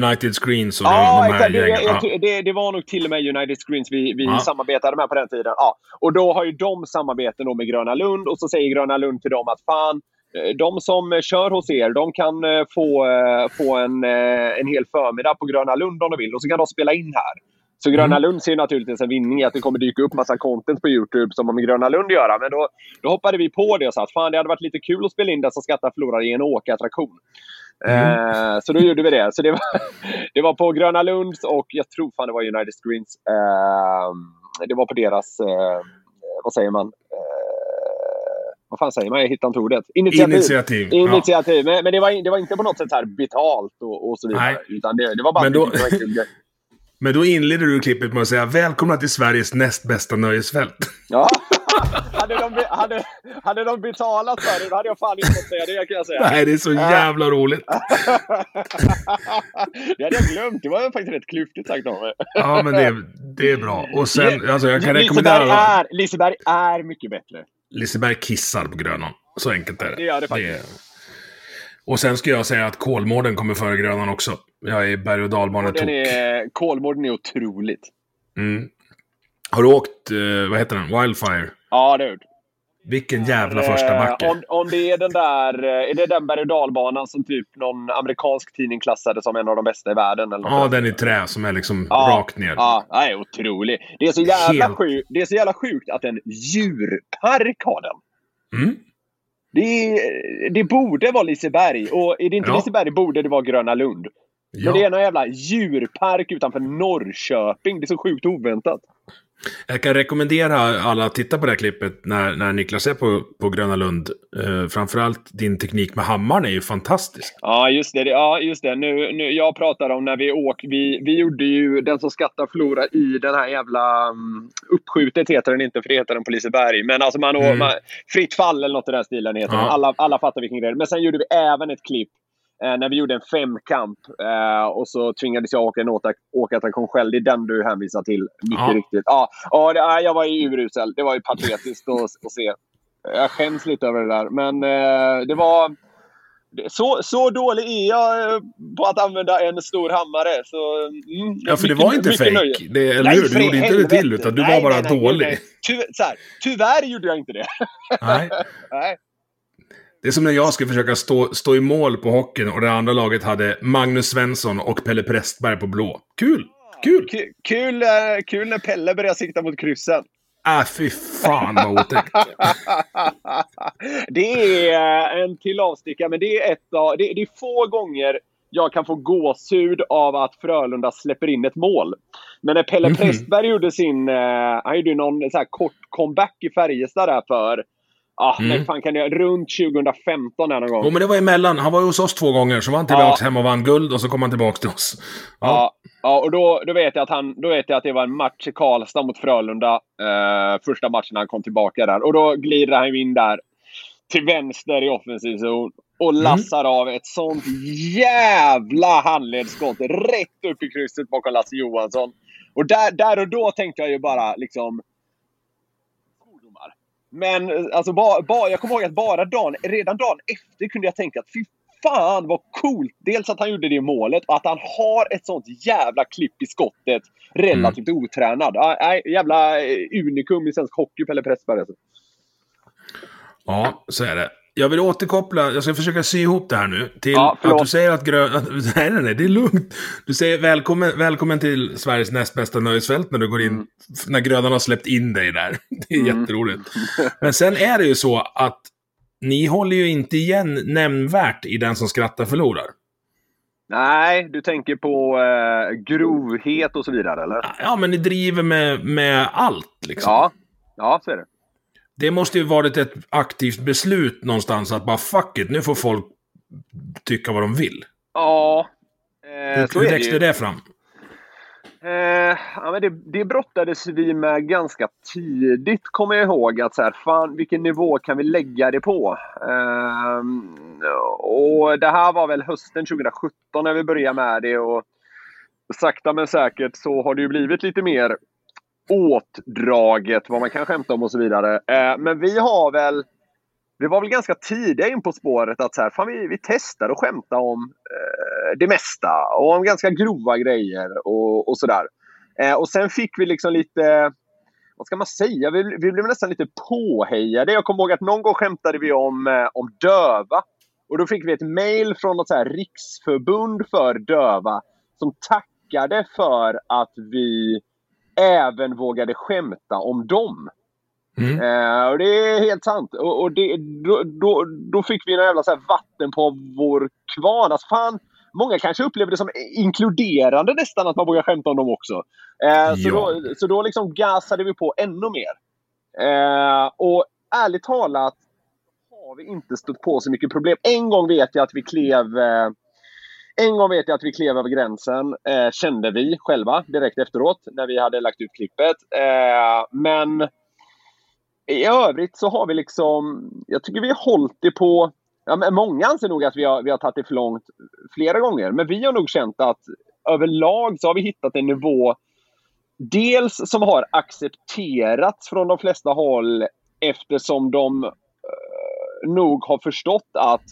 United Screens och Ja, de, här exakt. Det, jag, det, det var nog till och med United Screens vi, vi Ja. samarbetade med på den tiden. Ja. Och då har ju de samarbeten med Gröna Lund och så säger Gröna Lund till dem att fan, de som eh, kör hos er, de kan eh, få, eh, få en, eh, en hel förmiddag på Gröna Lund om de vill och så kan de spela in här. Så Gröna Mm. Lund ser naturligtvis en vinning i att det kommer dyka upp massa content på YouTube som har med Gröna Lund att göra. Men då, då hoppade vi på det och sa att fan, det hade varit lite kul att spela in det som skattar förlorar i en åkattraktion. Eh, så då gjorde vi det. Så det var, *laughs* det var på Gröna Lunds och jag tror fan det var United Screens. Eh, det var på deras, eh, vad säger man? Vad fan säger man? Jag hittar inte ordet. Initiativ. Initiativ. Ja. Initiativ. Men, men det, var, det var inte på något sätt så här betalt och, och så vidare. Nej. Utan det, det var bara Men då- en. Men då inleder du klippet med att säga välkomna till Sveriges näst bästa nöjesfält. *laughs* Ja. hade, de, hade, hade de betalat för det, då hade jag fan inte fått säga det kan jag säga. Nej, det är så jävla roligt. *laughs* det hade jag glömt. Det var faktiskt rätt klyftigt sagt av mig. Ja, men det, är- det är bra. Och sen, *laughs* alltså jag kan rekommendera är, Liseberg är mycket bättre. Liseberg kissar på Grönan. Så enkelt är det. Det gör det faktiskt. är- Och sen ska jag säga att Kolmården kommer före Grönan också. Jag är berg och dalbanetok. är, Kolmården är otroligt. Mm. Har du åkt, eh, vad heter den, Wildfire? Ja, det är det. Vilken jävla första backe. Eh, om, om det är den där, eh, är det den berg och dalbanan som typ någon amerikansk tidning klassade som en av de bästa i världen? Eller Ja, den i trä som är liksom Ja, rakt ner. Ja, det är otrolig. Det är, så jävla Helt- sjukt, det är så jävla sjukt att en djurpark har den. Mm. Det, det borde vara Liseberg. Och är det inte Ja. Liseberg borde det vara Gröna Lund. Ja. Men det är någon jävla djurpark utanför Norrköping. Det är så sjukt oväntat. Jag kan rekommendera alla att titta på det här klippet när, när Niklas är på, på Gröna Lund. Eh, framförallt din teknik med hammaren är ju fantastisk. Ja, just det. Ja, just det. Nu, nu, jag pratar om när vi åkte. Vi, vi gjorde ju Den som skattar förlorar i den här jävla... Um, uppskjutet heter den inte, för det heter den på Liseberg. Men alltså man, Mm. man Fritt fall eller något i den stilen heter den. Ja. Alla, alla fattar vilken grej. Men sen gjorde vi även ett klipp när vi gjorde en femkamp. Eh, och så tvingades jag åka en åka, åkattraktion själv. Det är den du hänvisar till. Mycket Ja. riktigt. Ja, ja det, ja, jag var ju urusel. Det var ju patetiskt att, *laughs* att se. Jag skäms lite över det där. Men eh, det var... det- Så, så dålig är jag eh, på att använda en stor hammare. Så, mm, Ja, för det mycket- var inte fake. Det, eller Nej, hur? Du gjorde inte det till, utan du Nej, var bara nej, dålig. nej. Ty, så här, tyvärr gjorde jag inte det. Nej. *laughs* Nej. Det är som när jag skulle försöka stå, stå i mål på hockeyn och det andra laget hade Magnus Svensson och Pelle Prästberg på blå. Kul! Kul! Kul, kul, eh, kul när Pelle börjar sikta mot kryssen. Äh, fy fan vad otäckt. *laughs* det är eh, en till avstickare, men det är, ett av, det, det är få gånger jag kan få gåshud av att Frölunda släpper in ett mål. Men när Pelle mm. Prästberg gjorde sin, eh, han gjorde någon så kort comeback i Färjestad där för Ah, mm. men fan kan jag, runt 2015 här någon gång. Jo, men det var emellan. Han var hos oss två gånger, så var han tillbaka ja. hem och vann guld och så kom han tillbaka till oss. Ja, ja, ja och då, då, vet jag att han, då vet jag att det var en match i Karlstad mot Frölunda. Eh, första matchen han kom tillbaka där. Och då glider han in där till vänster i offensiv zon och mm. lassar mm. av ett sånt jävla handledsskott rätt upp i krysset bakom Lasse Johansson. Och där, där och då tänkte jag ju bara liksom men alltså, ba, ba, jag kommer ihåg att bara dagen, redan dagen efter kunde jag tänka att fy fan vad coolt! Dels att han gjorde det målet och att han har ett sånt jävla klipp i skottet. Relativt mm. otränad. Äh, jävla unikum i svensk hockey, Pelle Pressberg. Alltså. Ja, så är det. Jag vill återkoppla, jag ska försöka sy ihop det här nu. Till ja, att du säger att grön... *laughs* Nej, nej, nej, det är lugnt. Du säger välkommen, välkommen till Sveriges näst bästa nöjesfält när du går in, mm. när grödan har släppt in dig där. *laughs* Det är mm. jätteroligt. *laughs* Men sen är det ju så att ni håller ju inte igen nämnvärt i den som skrattar förlorar. Nej, du tänker på eh, grovhet och så vidare, eller? Ja, men ni driver med, med allt, liksom. Ja, ja så är det. Det måste ju varit ett aktivt beslut någonstans att bara fuck it, nu får folk tycka vad de vill. Ja. Eh, hur växte det, det fram? Eh, ja, men det, det brottades vi med ganska tidigt, kommer jag ihåg. Att så här, fan, vilken nivå kan vi lägga det på? Eh, och Det här var väl hösten 2017 när vi började med det. Och sakta men säkert så har det ju blivit lite mer åtdraget, vad man kan skämta om och så vidare. Eh, men vi har väl vi var väl ganska tidiga in på spåret att så här, fan, vi, vi testar att skämta om eh, det mesta och om ganska grova grejer och, och sådär. Eh, och sen fick vi liksom lite, vad ska man säga, vi, vi blev nästan lite påhejade. Jag kommer ihåg att någon gång skämtade vi om, eh, om döva. Och då fick vi ett mail från något så här riksförbund för döva som tackade för att vi även vågade skämta om dem. Mm. Eh, och det är helt sant. Och, och det, då, då, då, fick vi en jävla så vatten på vår kvarn. Alltså fan, många kanske upplever det som inkluderande nästan att man vågar skämta om dem också. Eh, så, då, så då liksom gasade vi på ännu mer. Eh, och ärligt talat har vi inte stött på så mycket problem. En gång vet jag att vi klev eh, en gång vet jag att vi klev över gränsen, eh, kände vi själva direkt efteråt när vi hade lagt ut klippet. Eh, men i övrigt så har vi liksom, jag tycker vi har hållit det på, ja, många anser nog att vi har, vi har tagit det för långt flera gånger. Men vi har nog känt att överlag så har vi hittat en nivå Dels som har accepterats från de flesta håll eftersom de eh, nog har förstått att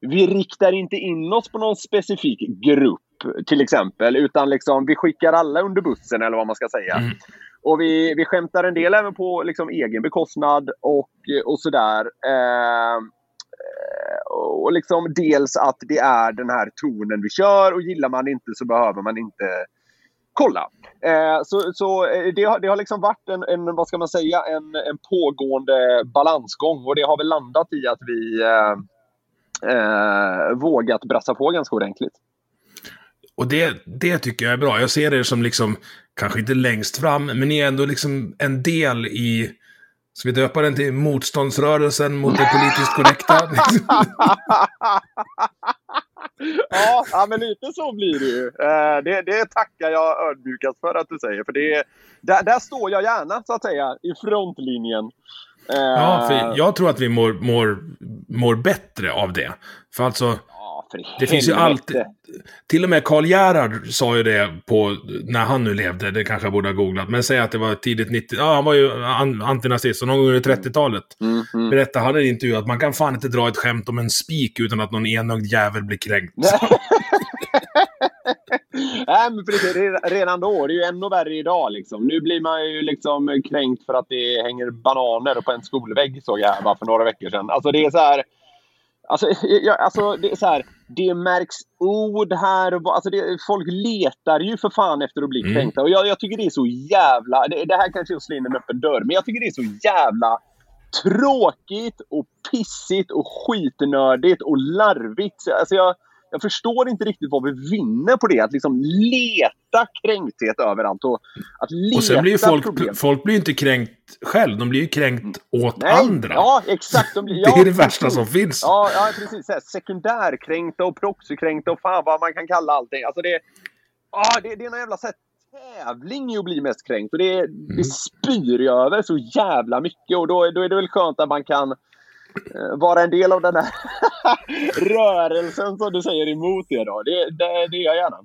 vi riktar inte in oss på någon specifik grupp till exempel, utan liksom, vi skickar alla under bussen eller vad man ska säga. Mm. Och vi, vi skämtar en del även på liksom, egen bekostnad och, och sådär. Eh, och liksom dels att det är den här tonen vi kör och gillar man inte så behöver man inte kolla. Eh, så så eh, det, har, det har liksom varit en, en, vad ska man säga, en, en pågående balansgång och det har väl landat i att vi eh, eh, vågat brassa på ganska ordentligt. Och det, det tycker jag är bra. Jag ser er som liksom, kanske inte längst fram, men ni är ändå liksom en del i, ska vi döpa den till motståndsrörelsen mot det politiskt korrekta? *laughs* *laughs* ja, ja, men lite så blir det ju. Eh, det, det tackar jag ödmjukast för att du säger. För det, där, där står jag gärna, så att säga, i frontlinjen. Ja, för eh, jag tror att vi mår, mår, mår bättre av det. För alltså, för det finns ju alltid... Till och med Karl Gerhard sa ju det på, när han nu levde, det kanske jag borde ha googlat, men säg att det var tidigt 90 ja han var ju antinazist, och någon gång under 30-talet mm, mm. berättade han i en intervju att man kan fan inte dra ett skämt om en spik utan att någon enögd jävel blir kränkt. *laughs* *laughs* Nej, men precis, redan då. Det är ju ännu värre idag. Liksom. Nu blir man ju liksom kränkt för att det hänger bananer på en skolvägg, såg jag bara för några veckor sedan. Alltså det är så här... Alltså, jag, alltså det är så här, det märks ord här och alltså det, Folk letar ju för fan efter att bli mm. kränkta. Och jag, jag, tycker det är så jävla... Det, det här kanske är att slå in en öppen dörr, men jag tycker det är så jävla tråkigt och pissigt och skitnördigt och larvigt. Alltså jag, jag förstår inte riktigt vad vi vinner på det. Att liksom leta kränkthet överallt. Och, att leta Och sen blir ju folk, problem. folk blir inte kränkt själv, de blir ju kränkt åt Nej, andra. Ja, exakt. De blir, *laughs* det ja, är det värsta som finns. Ja, ja precis. Här, sekundärkränkta och proxykränkta och fan vad man kan kalla allting. Alltså det, ja, det, det är någon jävla här, tävling i att bli mest kränkt. Och det, Mm. det spyr ju över så jävla mycket. Och då, då är det väl skönt att man kan vara en del av den här *laughs* rörelsen som du säger emot det. Då. Det, det, det är jag gärna.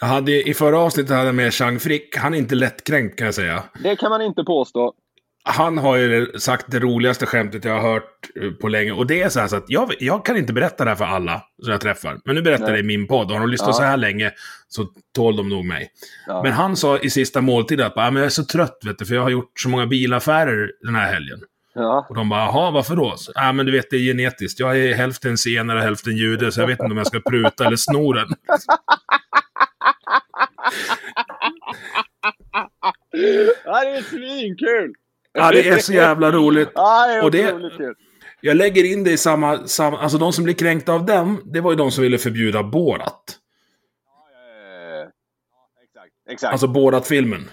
Jag hade, I förra avsnittet hade jag med Chang Frick. Han är inte lättkränkt kan jag säga. Det kan man inte påstå. Han har ju sagt det roligaste skämtet jag har hört eh, på länge. Och det är så här så att jag, jag kan inte berätta det här för alla som jag träffar. Men nu berättar Nej. det i min podd. Har de lyssnat Ja. så här länge så tål de nog mig. Ja. Men han sa i sista måltiden att "Ah, men jag är så trött vet du, för jag har gjort så många bilaffärer den här helgen. Ja. Och de bara, jaha, varför då? Så, Ja, men du vet, det är genetiskt. Jag är hälften senare och hälften jude, så jag vet inte om jag ska pruta eller sno den. ja, det är svinkul! Ja, det är så jävla roligt. Ja, det är Och det- kul. Jag lägger in det i samma, samma... Alltså de som blir kränkta av dem, det var ju de som ville förbjuda Borat. Eh, Exakt. Exakt. Alltså Borat-filmen.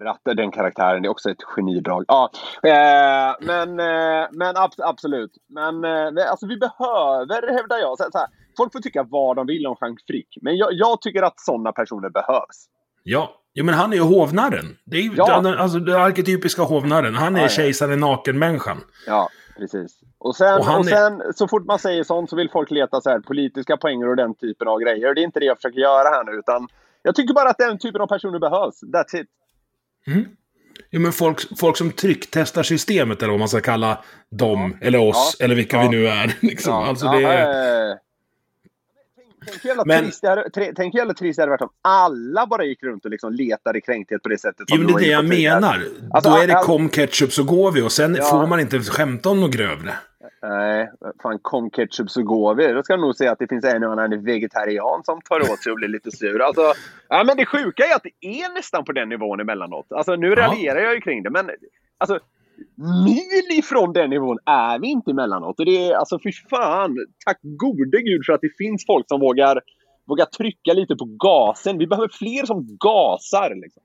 Borat, den karaktären, är också ett genidrag. Ja, eh, men, eh, men abs- absolut. Men eh, alltså, vi behöver, hävdar jag, så, så här, folk får tycka vad de vill om Jean Frick. Men jag, jag tycker att sådana personer behövs. Ja. Jo, men han är ju hovnarren. Det är ju Ja. den, alltså, den arketypiska hovnarren. Han är Ja, ja. kejsaren naken-människan. Ja, precis. Och sen, Och och han är- sen så fort man säger sånt så vill folk leta så här, politiska poänger och den typen av grejer. Det är inte det jag försöker göra här nu, utan jag tycker bara att den typen av personer behövs. That's it. Mm. Jo, men folk, folk som trycktestar systemet, eller vad man ska kalla dem, eller oss, Ja. eller vilka Ja. vi nu är. *laughs* Liksom. Alltså, det ja, är... Tänk hur jävla Men- trist det hade- tänk jävla trist det hade varit om alla bara gick runt och liksom letade kränkthet på det sättet. Jo, men det är det jag menar. Alltså, Då är det all- kom ketchup så går vi och sen Ja. får man inte skämta om något grövre. Nej, fan kom ketchup så går vi. Då ska jag nog säga att det finns en och annan vegetarian som tar åt sig och blir lite sur. Alltså, ja, men det sjuka är att det är nästan på den nivån emellanåt. Alltså, nu raljerar jag ju kring det, men alltså, mil ifrån den nivån är vi inte emellanåt. Och det är, alltså fy fan, tack gode gud för att det finns folk som vågar, vågar trycka lite på gasen. Vi behöver fler som gasar. Liksom.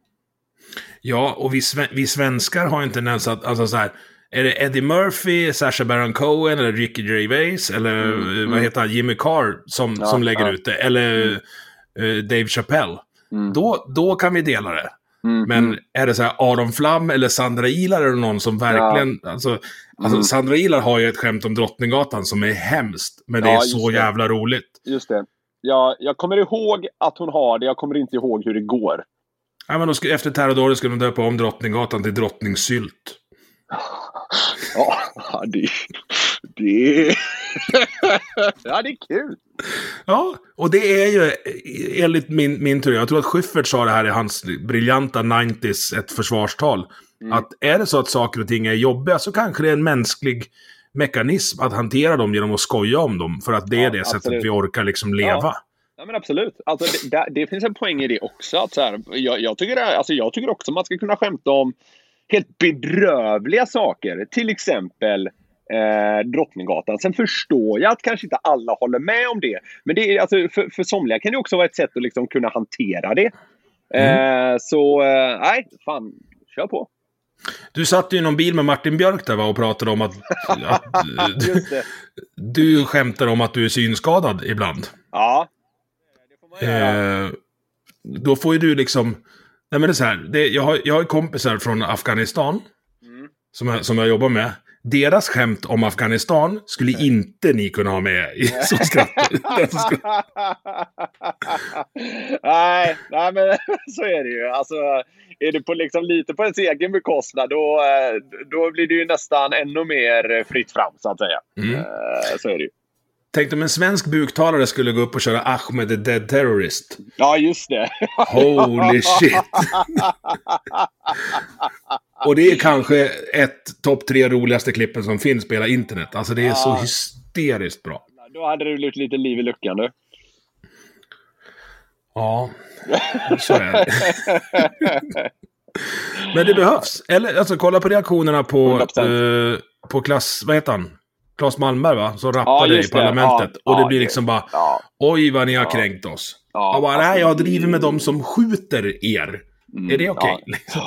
Ja, och vi, vi svenskar har en tendens att, alltså så här, är det Eddie Murphy, Sacha Baron Cohen eller Ricky Gervais eller Mm, eh, mm. vad heter han, Jimmy Carr som, Ja, som lägger ja. ut det, eller eh, Dave Chappelle. Mm. Då, då kan vi dela det. Mm, Men mm. är det så här Aron Flam eller Sandra Ilar eller någon som verkligen... Alltså, alltså Mm. Sandra Ilar har ju ett skämt om Drottninggatan som är hemskt. Men det Ja, är just så det. jävla roligt. Just det. Ja, jag kommer ihåg att hon har det, jag kommer inte ihåg hur det går. Ja, men då skulle, efter terrordådet skulle de döpa om Drottninggatan till Drottningsylt. Ja, det... Det... ja, det är kul. Ja, och det är ju enligt min, min teori, jag tror att Schyffert sa det här i hans briljanta 90s, ett försvarstal. Mm. Att är det så att saker och ting är jobbiga så kanske det är en mänsklig mekanism att hantera dem genom att skoja om dem. För att det är Ja, det sättet absolut. vi orkar liksom leva. Ja. Ja, men absolut. Alltså, det, det, det finns en poäng i det också. Att så här, jag, jag, tycker, det- alltså, jag tycker också man ska kunna skämta om helt bedrövliga saker. Till exempel eh, Drottninggatan. Sen förstår jag att kanske inte alla håller med om det. Men det är, alltså, för, för somliga kan det också vara ett sätt att liksom kunna hantera det. Eh, så, eh, nej, fan, kör på. Du satt ju i någon bil med Martin Björk där va, och pratade om att, *laughs* att det. du skämtar om att du är synskadad ibland. Ja. Det får man göra. Eh, då får ju du liksom... Nej men det är så här, det, jag, har, jag har kompisar från Afghanistan Mm. som, jag, som jag jobbar med. Deras skämt om Afghanistan skulle inte ni kunna ha med i skratt. Som ska- *laughs* nej, nej, men *laughs* så är det ju. Alltså, är det på liksom lite på ens egen bekostnad då, eh, då blir det ju nästan ännu mer fritt fram så att säga. Mm. Eh, Så är det ju. Tänk om en svensk buktalare skulle gå upp och köra Ahmed the Dead Terrorist. Ja, just det. Holy *laughs* shit! och det är kanske ett topp tre roligaste klippen som finns på hela internet. Alltså det är så Ja. hysteriskt bra. Då hade det blivit lite liv i luckan du. Ja, så är det. *laughs* Men det behövs. Eller alltså kolla på reaktionerna på, 100%. eh, på klass... Vad heter han? Claes Malmberg va? Som rappade just i parlamentet. Ja, och det ja, blir liksom bara Ja, Oj vad ni har Ja. kränkt oss. ja, jag bara, alltså, nej jag driver med dem som skjuter er. mm, Är det okej? ja. *laughs* Liksom.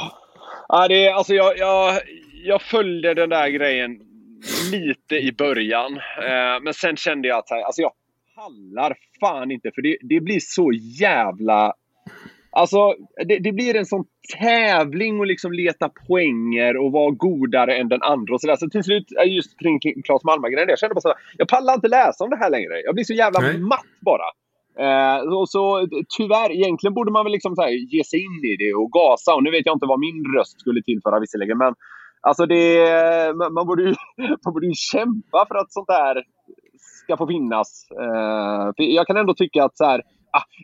Ja, det är, alltså jag, jag, jag följde den där grejen lite i början. Eh, men sen kände jag att alltså jag pallar fan inte. För det, det blir så jävla... Alltså, det, det blir en sån tävling att liksom leta poänger och vara godare än den andra. Och så, där. så till slut, just kring Claes Malmberg, jag kände bara så här, jag pallar inte läsa om det här längre. Jag blir så jävla Nej. matt bara. Eh, och så tyvärr, egentligen borde man väl liksom så här, ge sig in i det och gasa. Och nu vet jag inte vad min röst skulle tillföra visserligen, men alltså det, man, borde ju, *laughs* man borde ju kämpa för att sånt där ska få finnas. Eh, jag kan ändå tycka att så här,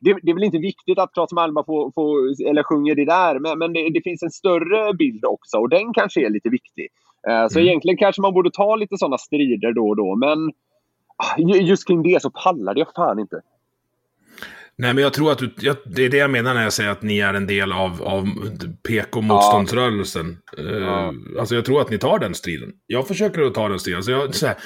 det, det är väl inte viktigt att Claes Malmberg får, får, eller sjunger det där, men, men det, det finns en större bild också och den kanske är lite viktig. Eh, så Mm. egentligen kanske man borde ta lite sådana strider då och då, men ah, ju- just kring det så pallade jag fan inte. Nej, men jag tror att du, jag, det är det jag menar när jag säger att ni är en del av, av PK-motståndsrörelsen. Eh, Ja. Alltså jag tror att ni tar den striden. Jag försöker att ta den striden. Så jag, så här,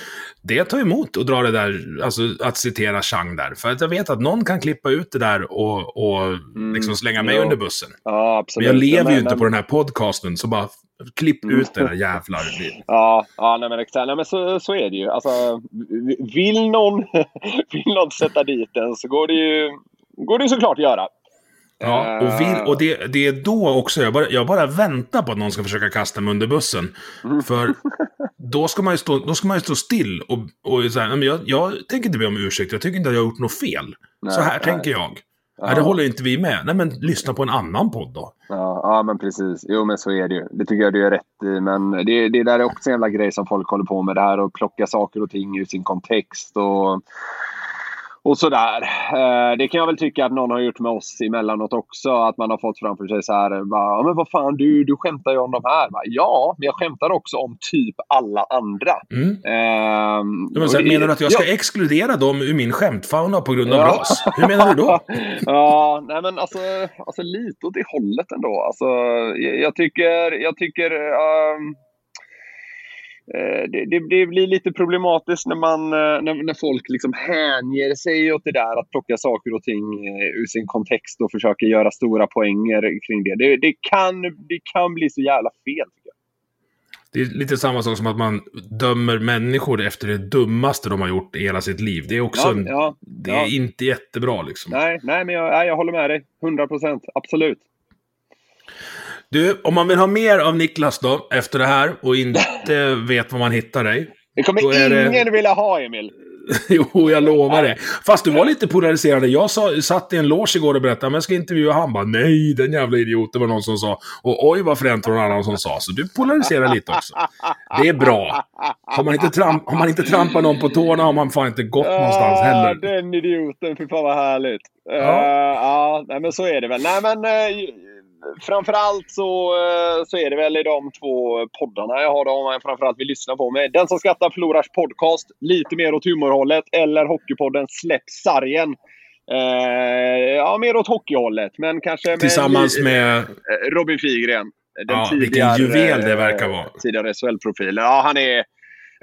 det tar emot att dra det där, alltså att citera Chang där. För att jag vet att någon kan klippa ut det där och, och liksom slänga mig Mm. ja. under bussen. Ja, Men absolut. jag lever ju Men- inte men- på den här podcasten, så bara klipp Mm. ut det där jävlar. Ja, ja nej, men exakt. Nej, men så, så är det ju. Alltså, vill, någon, *laughs* vill någon sätta dit den så går det ju, går det såklart att göra. Ja, och, vi, och det, det är då också, jag bara, jag bara väntar på att någon ska försöka kasta mig under bussen. Mm. För *laughs* då ska man ju stå, då ska man stå still och, och så här, "Nej, jag, jag tänker inte be om ursäkt, jag tycker inte att jag har gjort något fel. så här nej. tänker jag. Nej, det håller inte vi med. Nej, men lyssna på en annan podd då. Ja, ja, men precis. Jo, men så är det ju. Det tycker jag du är rätt i. Men det, det där är också en jävla grej som folk håller på med. Det här att plocka saker och ting ur sin kontext och, och sådär. Eh, det kan jag väl tycka att någon har gjort med oss emellanåt också. Att man har fått framför sig så här. Bara, "Ja, men vad fan, du, du skämtar ju om de här. Bara, ja, men jag skämtar också om typ alla andra. Mm. Ja, men sen, det- menar du att jag ska ja. exkludera dem ur min skämtfauna på grund av Ja. ras? Hur menar du då? *laughs* ja, nej men alltså, alltså lite åt det hållet ändå. Alltså, jag, jag tycker, jag tycker eh, det, det, det blir lite problematiskt när, man, eh, när, när folk liksom hänger sig åt det där att plocka saker och ting eh, ur sin kontext och försöker göra stora poänger kring det. Det, det, kan, det kan bli så jävla fel. Det är lite samma sak som att man dömer människor efter det dummaste de har gjort i hela sitt liv. Det är också Ja, en, ja, det ja. är inte jättebra liksom. Nej, nej, men jag, nej, jag håller med dig. 100 procent. Absolut. Du, om man vill ha mer av Niklas då, efter det här, och inte *laughs* vet var man hittar dig. Det kommer är det- ingen vilja ha, Emil. *laughs* jo, jag lovar det. Fast du var lite polariserande. Jag sa, satt i en loge igår och berättade men jag ska intervjua han. bara nej, den jävla idioten var någon som sa. Och oj, vad fränt var någon annan som sa. Så du polariserar lite också. Det är bra. Har man inte, tramp, har man inte trampat någon på tårna har man fan inte gått någonstans heller. Den idioten, fy fan vad härligt. Ja, Ja. ja nej, men så är det väl. Nej, men uh, framförallt så, eh, så är det väl i de två poddarna jag har man framförallt vill lyssna på. Med Den som skrattar förlorars podcast, lite mer åt humorhållet, eller Hockeypodden Släpp sargen. Eh, ja, mer åt hockeyhållet, men kanske med Tillsammans med... eh, Robin Figren. Den Ja, vilken juvel det verkar vara. Tidigare SHL-profilen. Ja, han är...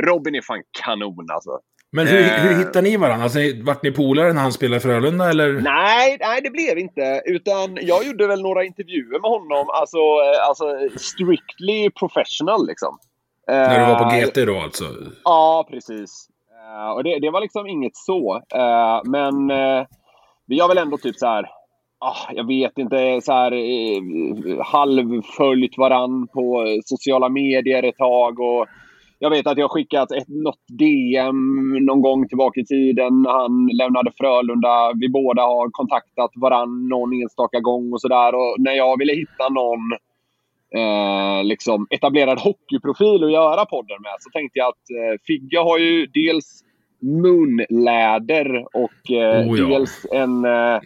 Robin är fan kanon alltså. Men hur, Eh. hur hittar ni varandra? Alltså, vart ni polare när han spelade i Frölunda eller? Nej, nej, det blev inte. Utan jag gjorde väl några intervjuer med honom. Alltså, eh, alltså strictly professional liksom. När du var på Eh, GT då alltså? Ja, precis. Eh, och det, det var liksom inget så. Men vi har väl ändå typ så här... ah, jag vet inte, så här eh, halvföljt varann på sociala medier ett tag. Och jag vet att jag skickat ett, något DM någon gång tillbaka i tiden när han lämnade Frölunda. Vi båda har kontaktat varann någon enstaka gång och sådär. Och när jag ville hitta någon eh, liksom etablerad hockeyprofil att göra podden med så tänkte jag att eh, Figge har ju dels munläder och eh, Oh ja. dels en, eh,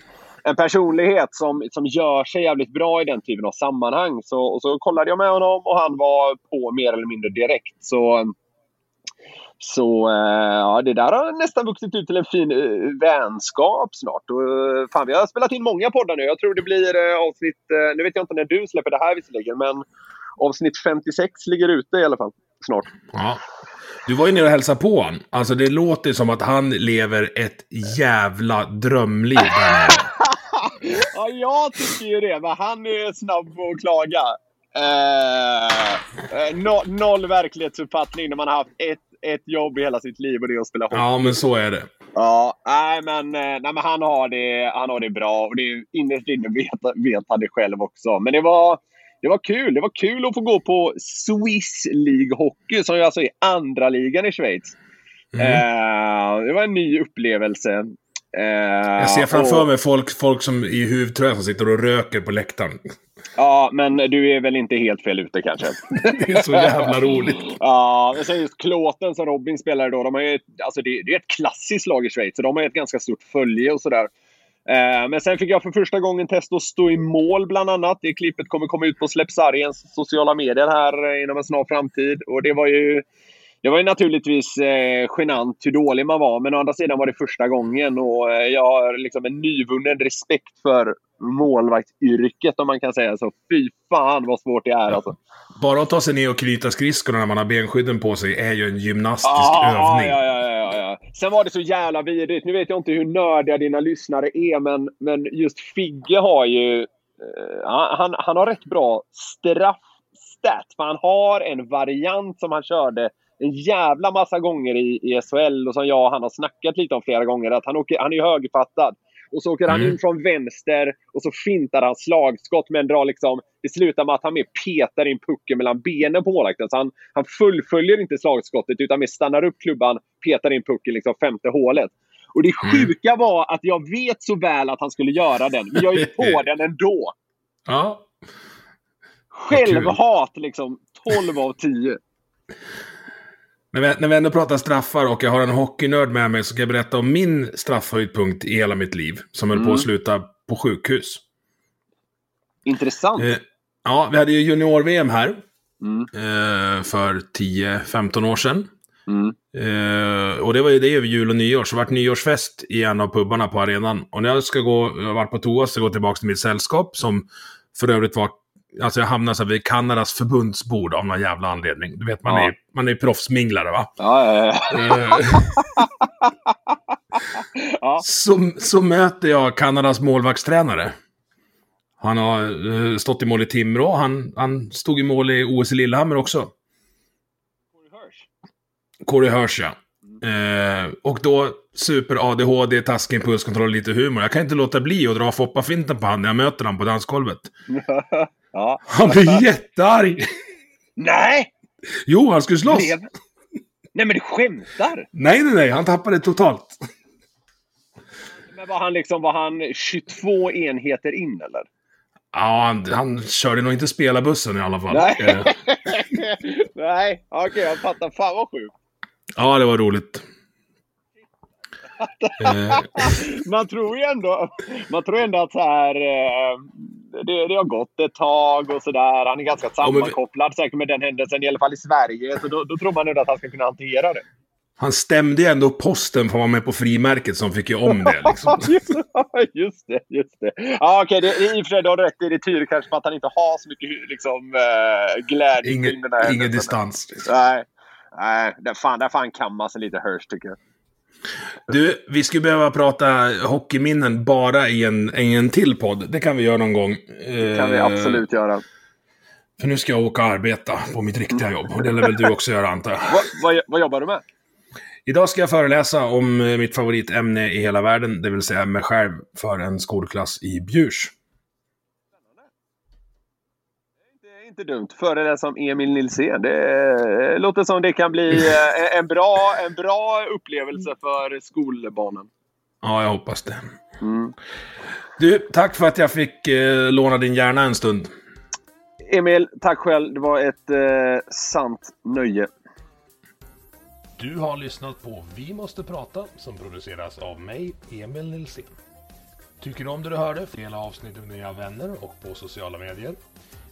en personlighet som, som gör sig jävligt bra i den typen av sammanhang. Så, och så kollade jag med honom och han var på mer eller mindre direkt. Så, så eh, ja, det där har nästan vuxit ut till en fin eh, vänskap snart. Och, eh, fan, vi har spelat in många poddar nu. Jag tror det blir avsnitt... Nu vet jag inte när du släpper det här visserligen, men avsnitt 56 ligger ute i alla fall. snart. Ja. Du var ju nere och hälsade på honom. Alltså det låter som att han lever ett jävla drömliv där nere. *laughs* ja, jag tycker ju det, men han är snabb på att klaga. Eh, no, noll verklighetsuppfattning när man har haft ett, ett jobb i hela sitt liv och det är att spela hockey. Ja, men så är det. Ja, nej men, eh, nej, men han, har det, han har det bra och det är innerst inne vet, vet han det själv också. Men det var, det var kul. Det var kul att få gå på Swiss League Hockey som ju alltså är andra ligan i Schweiz. Mm. Eh, det var en ny upplevelse. Eh, jag ser framför och... mig folk, folk som i huvudtröja som sitter och röker på läktaren. Ja, men du är väl inte helt fel ute kanske? *laughs* det är så jävla roligt. ja, men sen just Klåten som Robin spelar då. De har ju, alltså det, det är ett klassiskt lag i Schweiz, så de har ett ganska stort följe och sådär. Eh, men sen fick jag för första gången testa att stå i mål bland annat. Det klippet kommer komma ut på Släppsargens sociala medier här inom en snar framtid. Och det var ju det var ju naturligtvis eh, genant hur dålig man var, men å andra sidan var det första gången och eh, jag har liksom en nyvunnen respekt för målvaktsyrket om man kan säga så. Fy fan vad svårt det är alltså. Bara att ta sig ner och knyta skridskorna när man har benskydden på sig är ju en gymnastisk ah, övning. Ja, ja, ja, ja, Sen var det så jävla vidrigt. Nu vet jag inte hur nördiga dina lyssnare är, men, men just Figge har ju... Eh, han, han har rätt bra straffstat. För han har en variant som han körde en jävla massa gånger i, i SHL och som jag och han har snackat lite om flera gånger. Att han, åker, han är högerfattad. Och så åker mm. han in från vänster och så fintar han slagskott men drar liksom... Det slutar med att han mer petar in pucken mellan benen på målvakten. Så han, han fullföljer inte slagskottet utan mer stannar upp klubban, petar in pucken liksom femte hålet. Och det mm. sjuka mm. var att jag vet så väl att han skulle göra den, men jag är på *laughs* den ändå. Ja. Självhat liksom. 12 av 10. När vi, när vi ändå pratar straffar och jag har en hockeynörd med mig så ska jag berätta om min straffhöjdpunkt i hela mitt liv. Som höll mm. på att mm. sluta på sjukhus. Intressant. Eh, ja, vi hade ju junior-VM här. Mm. Eh, för 10-15 år sedan. Mm. Eh, och det var ju det över jul och nyår. Så det var nyårsfest i en av pubbarna på arenan. Och när jag ska gå, jag varit på toa, så jag går tillbaka till mitt sällskap. Som för övrigt var Alltså jag hamnar så vid Kanadas förbundsbord av någon jävla anledning. Du vet, man, ja. är, man är proffsminglare va? Ja, ja, ja. Eh, *laughs* ja. Så, så möter jag Kanadas målvaktstränare. Han har uh, stått i mål i Timrå. Han, han stod i mål i OS i Lillehammer också. Corey Hirsch. Corey ja. Uh, och då super-ADHD, taskig impulskontroll, lite humor. Jag kan inte låta bli att dra Foppa-finten på honom när jag möter honom på dansgolvet. *laughs* Ja. Han blev jättearg! Nej! Jo, han skulle slåss! Blev... Nej men du skämtar? Nej, nej, nej. Han tappade totalt. Men var han liksom, var han 22 enheter in eller? Ja, han, han körde nog inte spelarbussen i alla fall. Nej, eh. *laughs* nej okej, okay, jag fattar. Fan vad sjukt. Ja, det var roligt. *laughs* Man tror ju ändå, man tror ändå att så här, eh, det, det har gått ett tag och sådär. Han är ganska sammankopplad ja, säkert med den händelsen, i alla fall i Sverige. Så då, då tror man ändå att han ska kunna hantera det. Han stämde ju ändå posten för att vara med på frimärket som fick ju om det. Liksom. *laughs* just det, just det. Ja, okej, okay, i och för sig, du har rätt. Det tyder kanske på att han inte har så mycket liksom, äh, glädje Inge, den här Ingen distans. Liksom. Nej, nej där, fan, där får han kamma sig lite Hirsch tycker jag. Du, vi skulle behöva prata hockeyminnen bara i en, i en till podd. Det kan vi göra någon gång. Det kan vi eh, absolut göra. För nu ska jag åka och arbeta på mitt riktiga jobb. Och det lär väl du också göra, antar jag. vad, vad, vad jobbar du med? Idag ska jag föreläsa om mitt favoritämne i hela världen, det vill säga mig själv, för en skolklass i Bjurs. Inte dumt. Föreläsa om Emil Nilsén. Det låter som det kan bli eh, en bra, en bra upplevelse för skolbarnen. Ja, jag hoppas det. Mm. Du, tack för att jag fick eh, låna din hjärna en stund. Emil, tack själv. Det var ett eh, sant nöje. Du har lyssnat på Vi måste prata som produceras av mig, Emil Nilsén. Tycker du om det du hörde? Dela avsnittet med dina vänner och på sociala medier.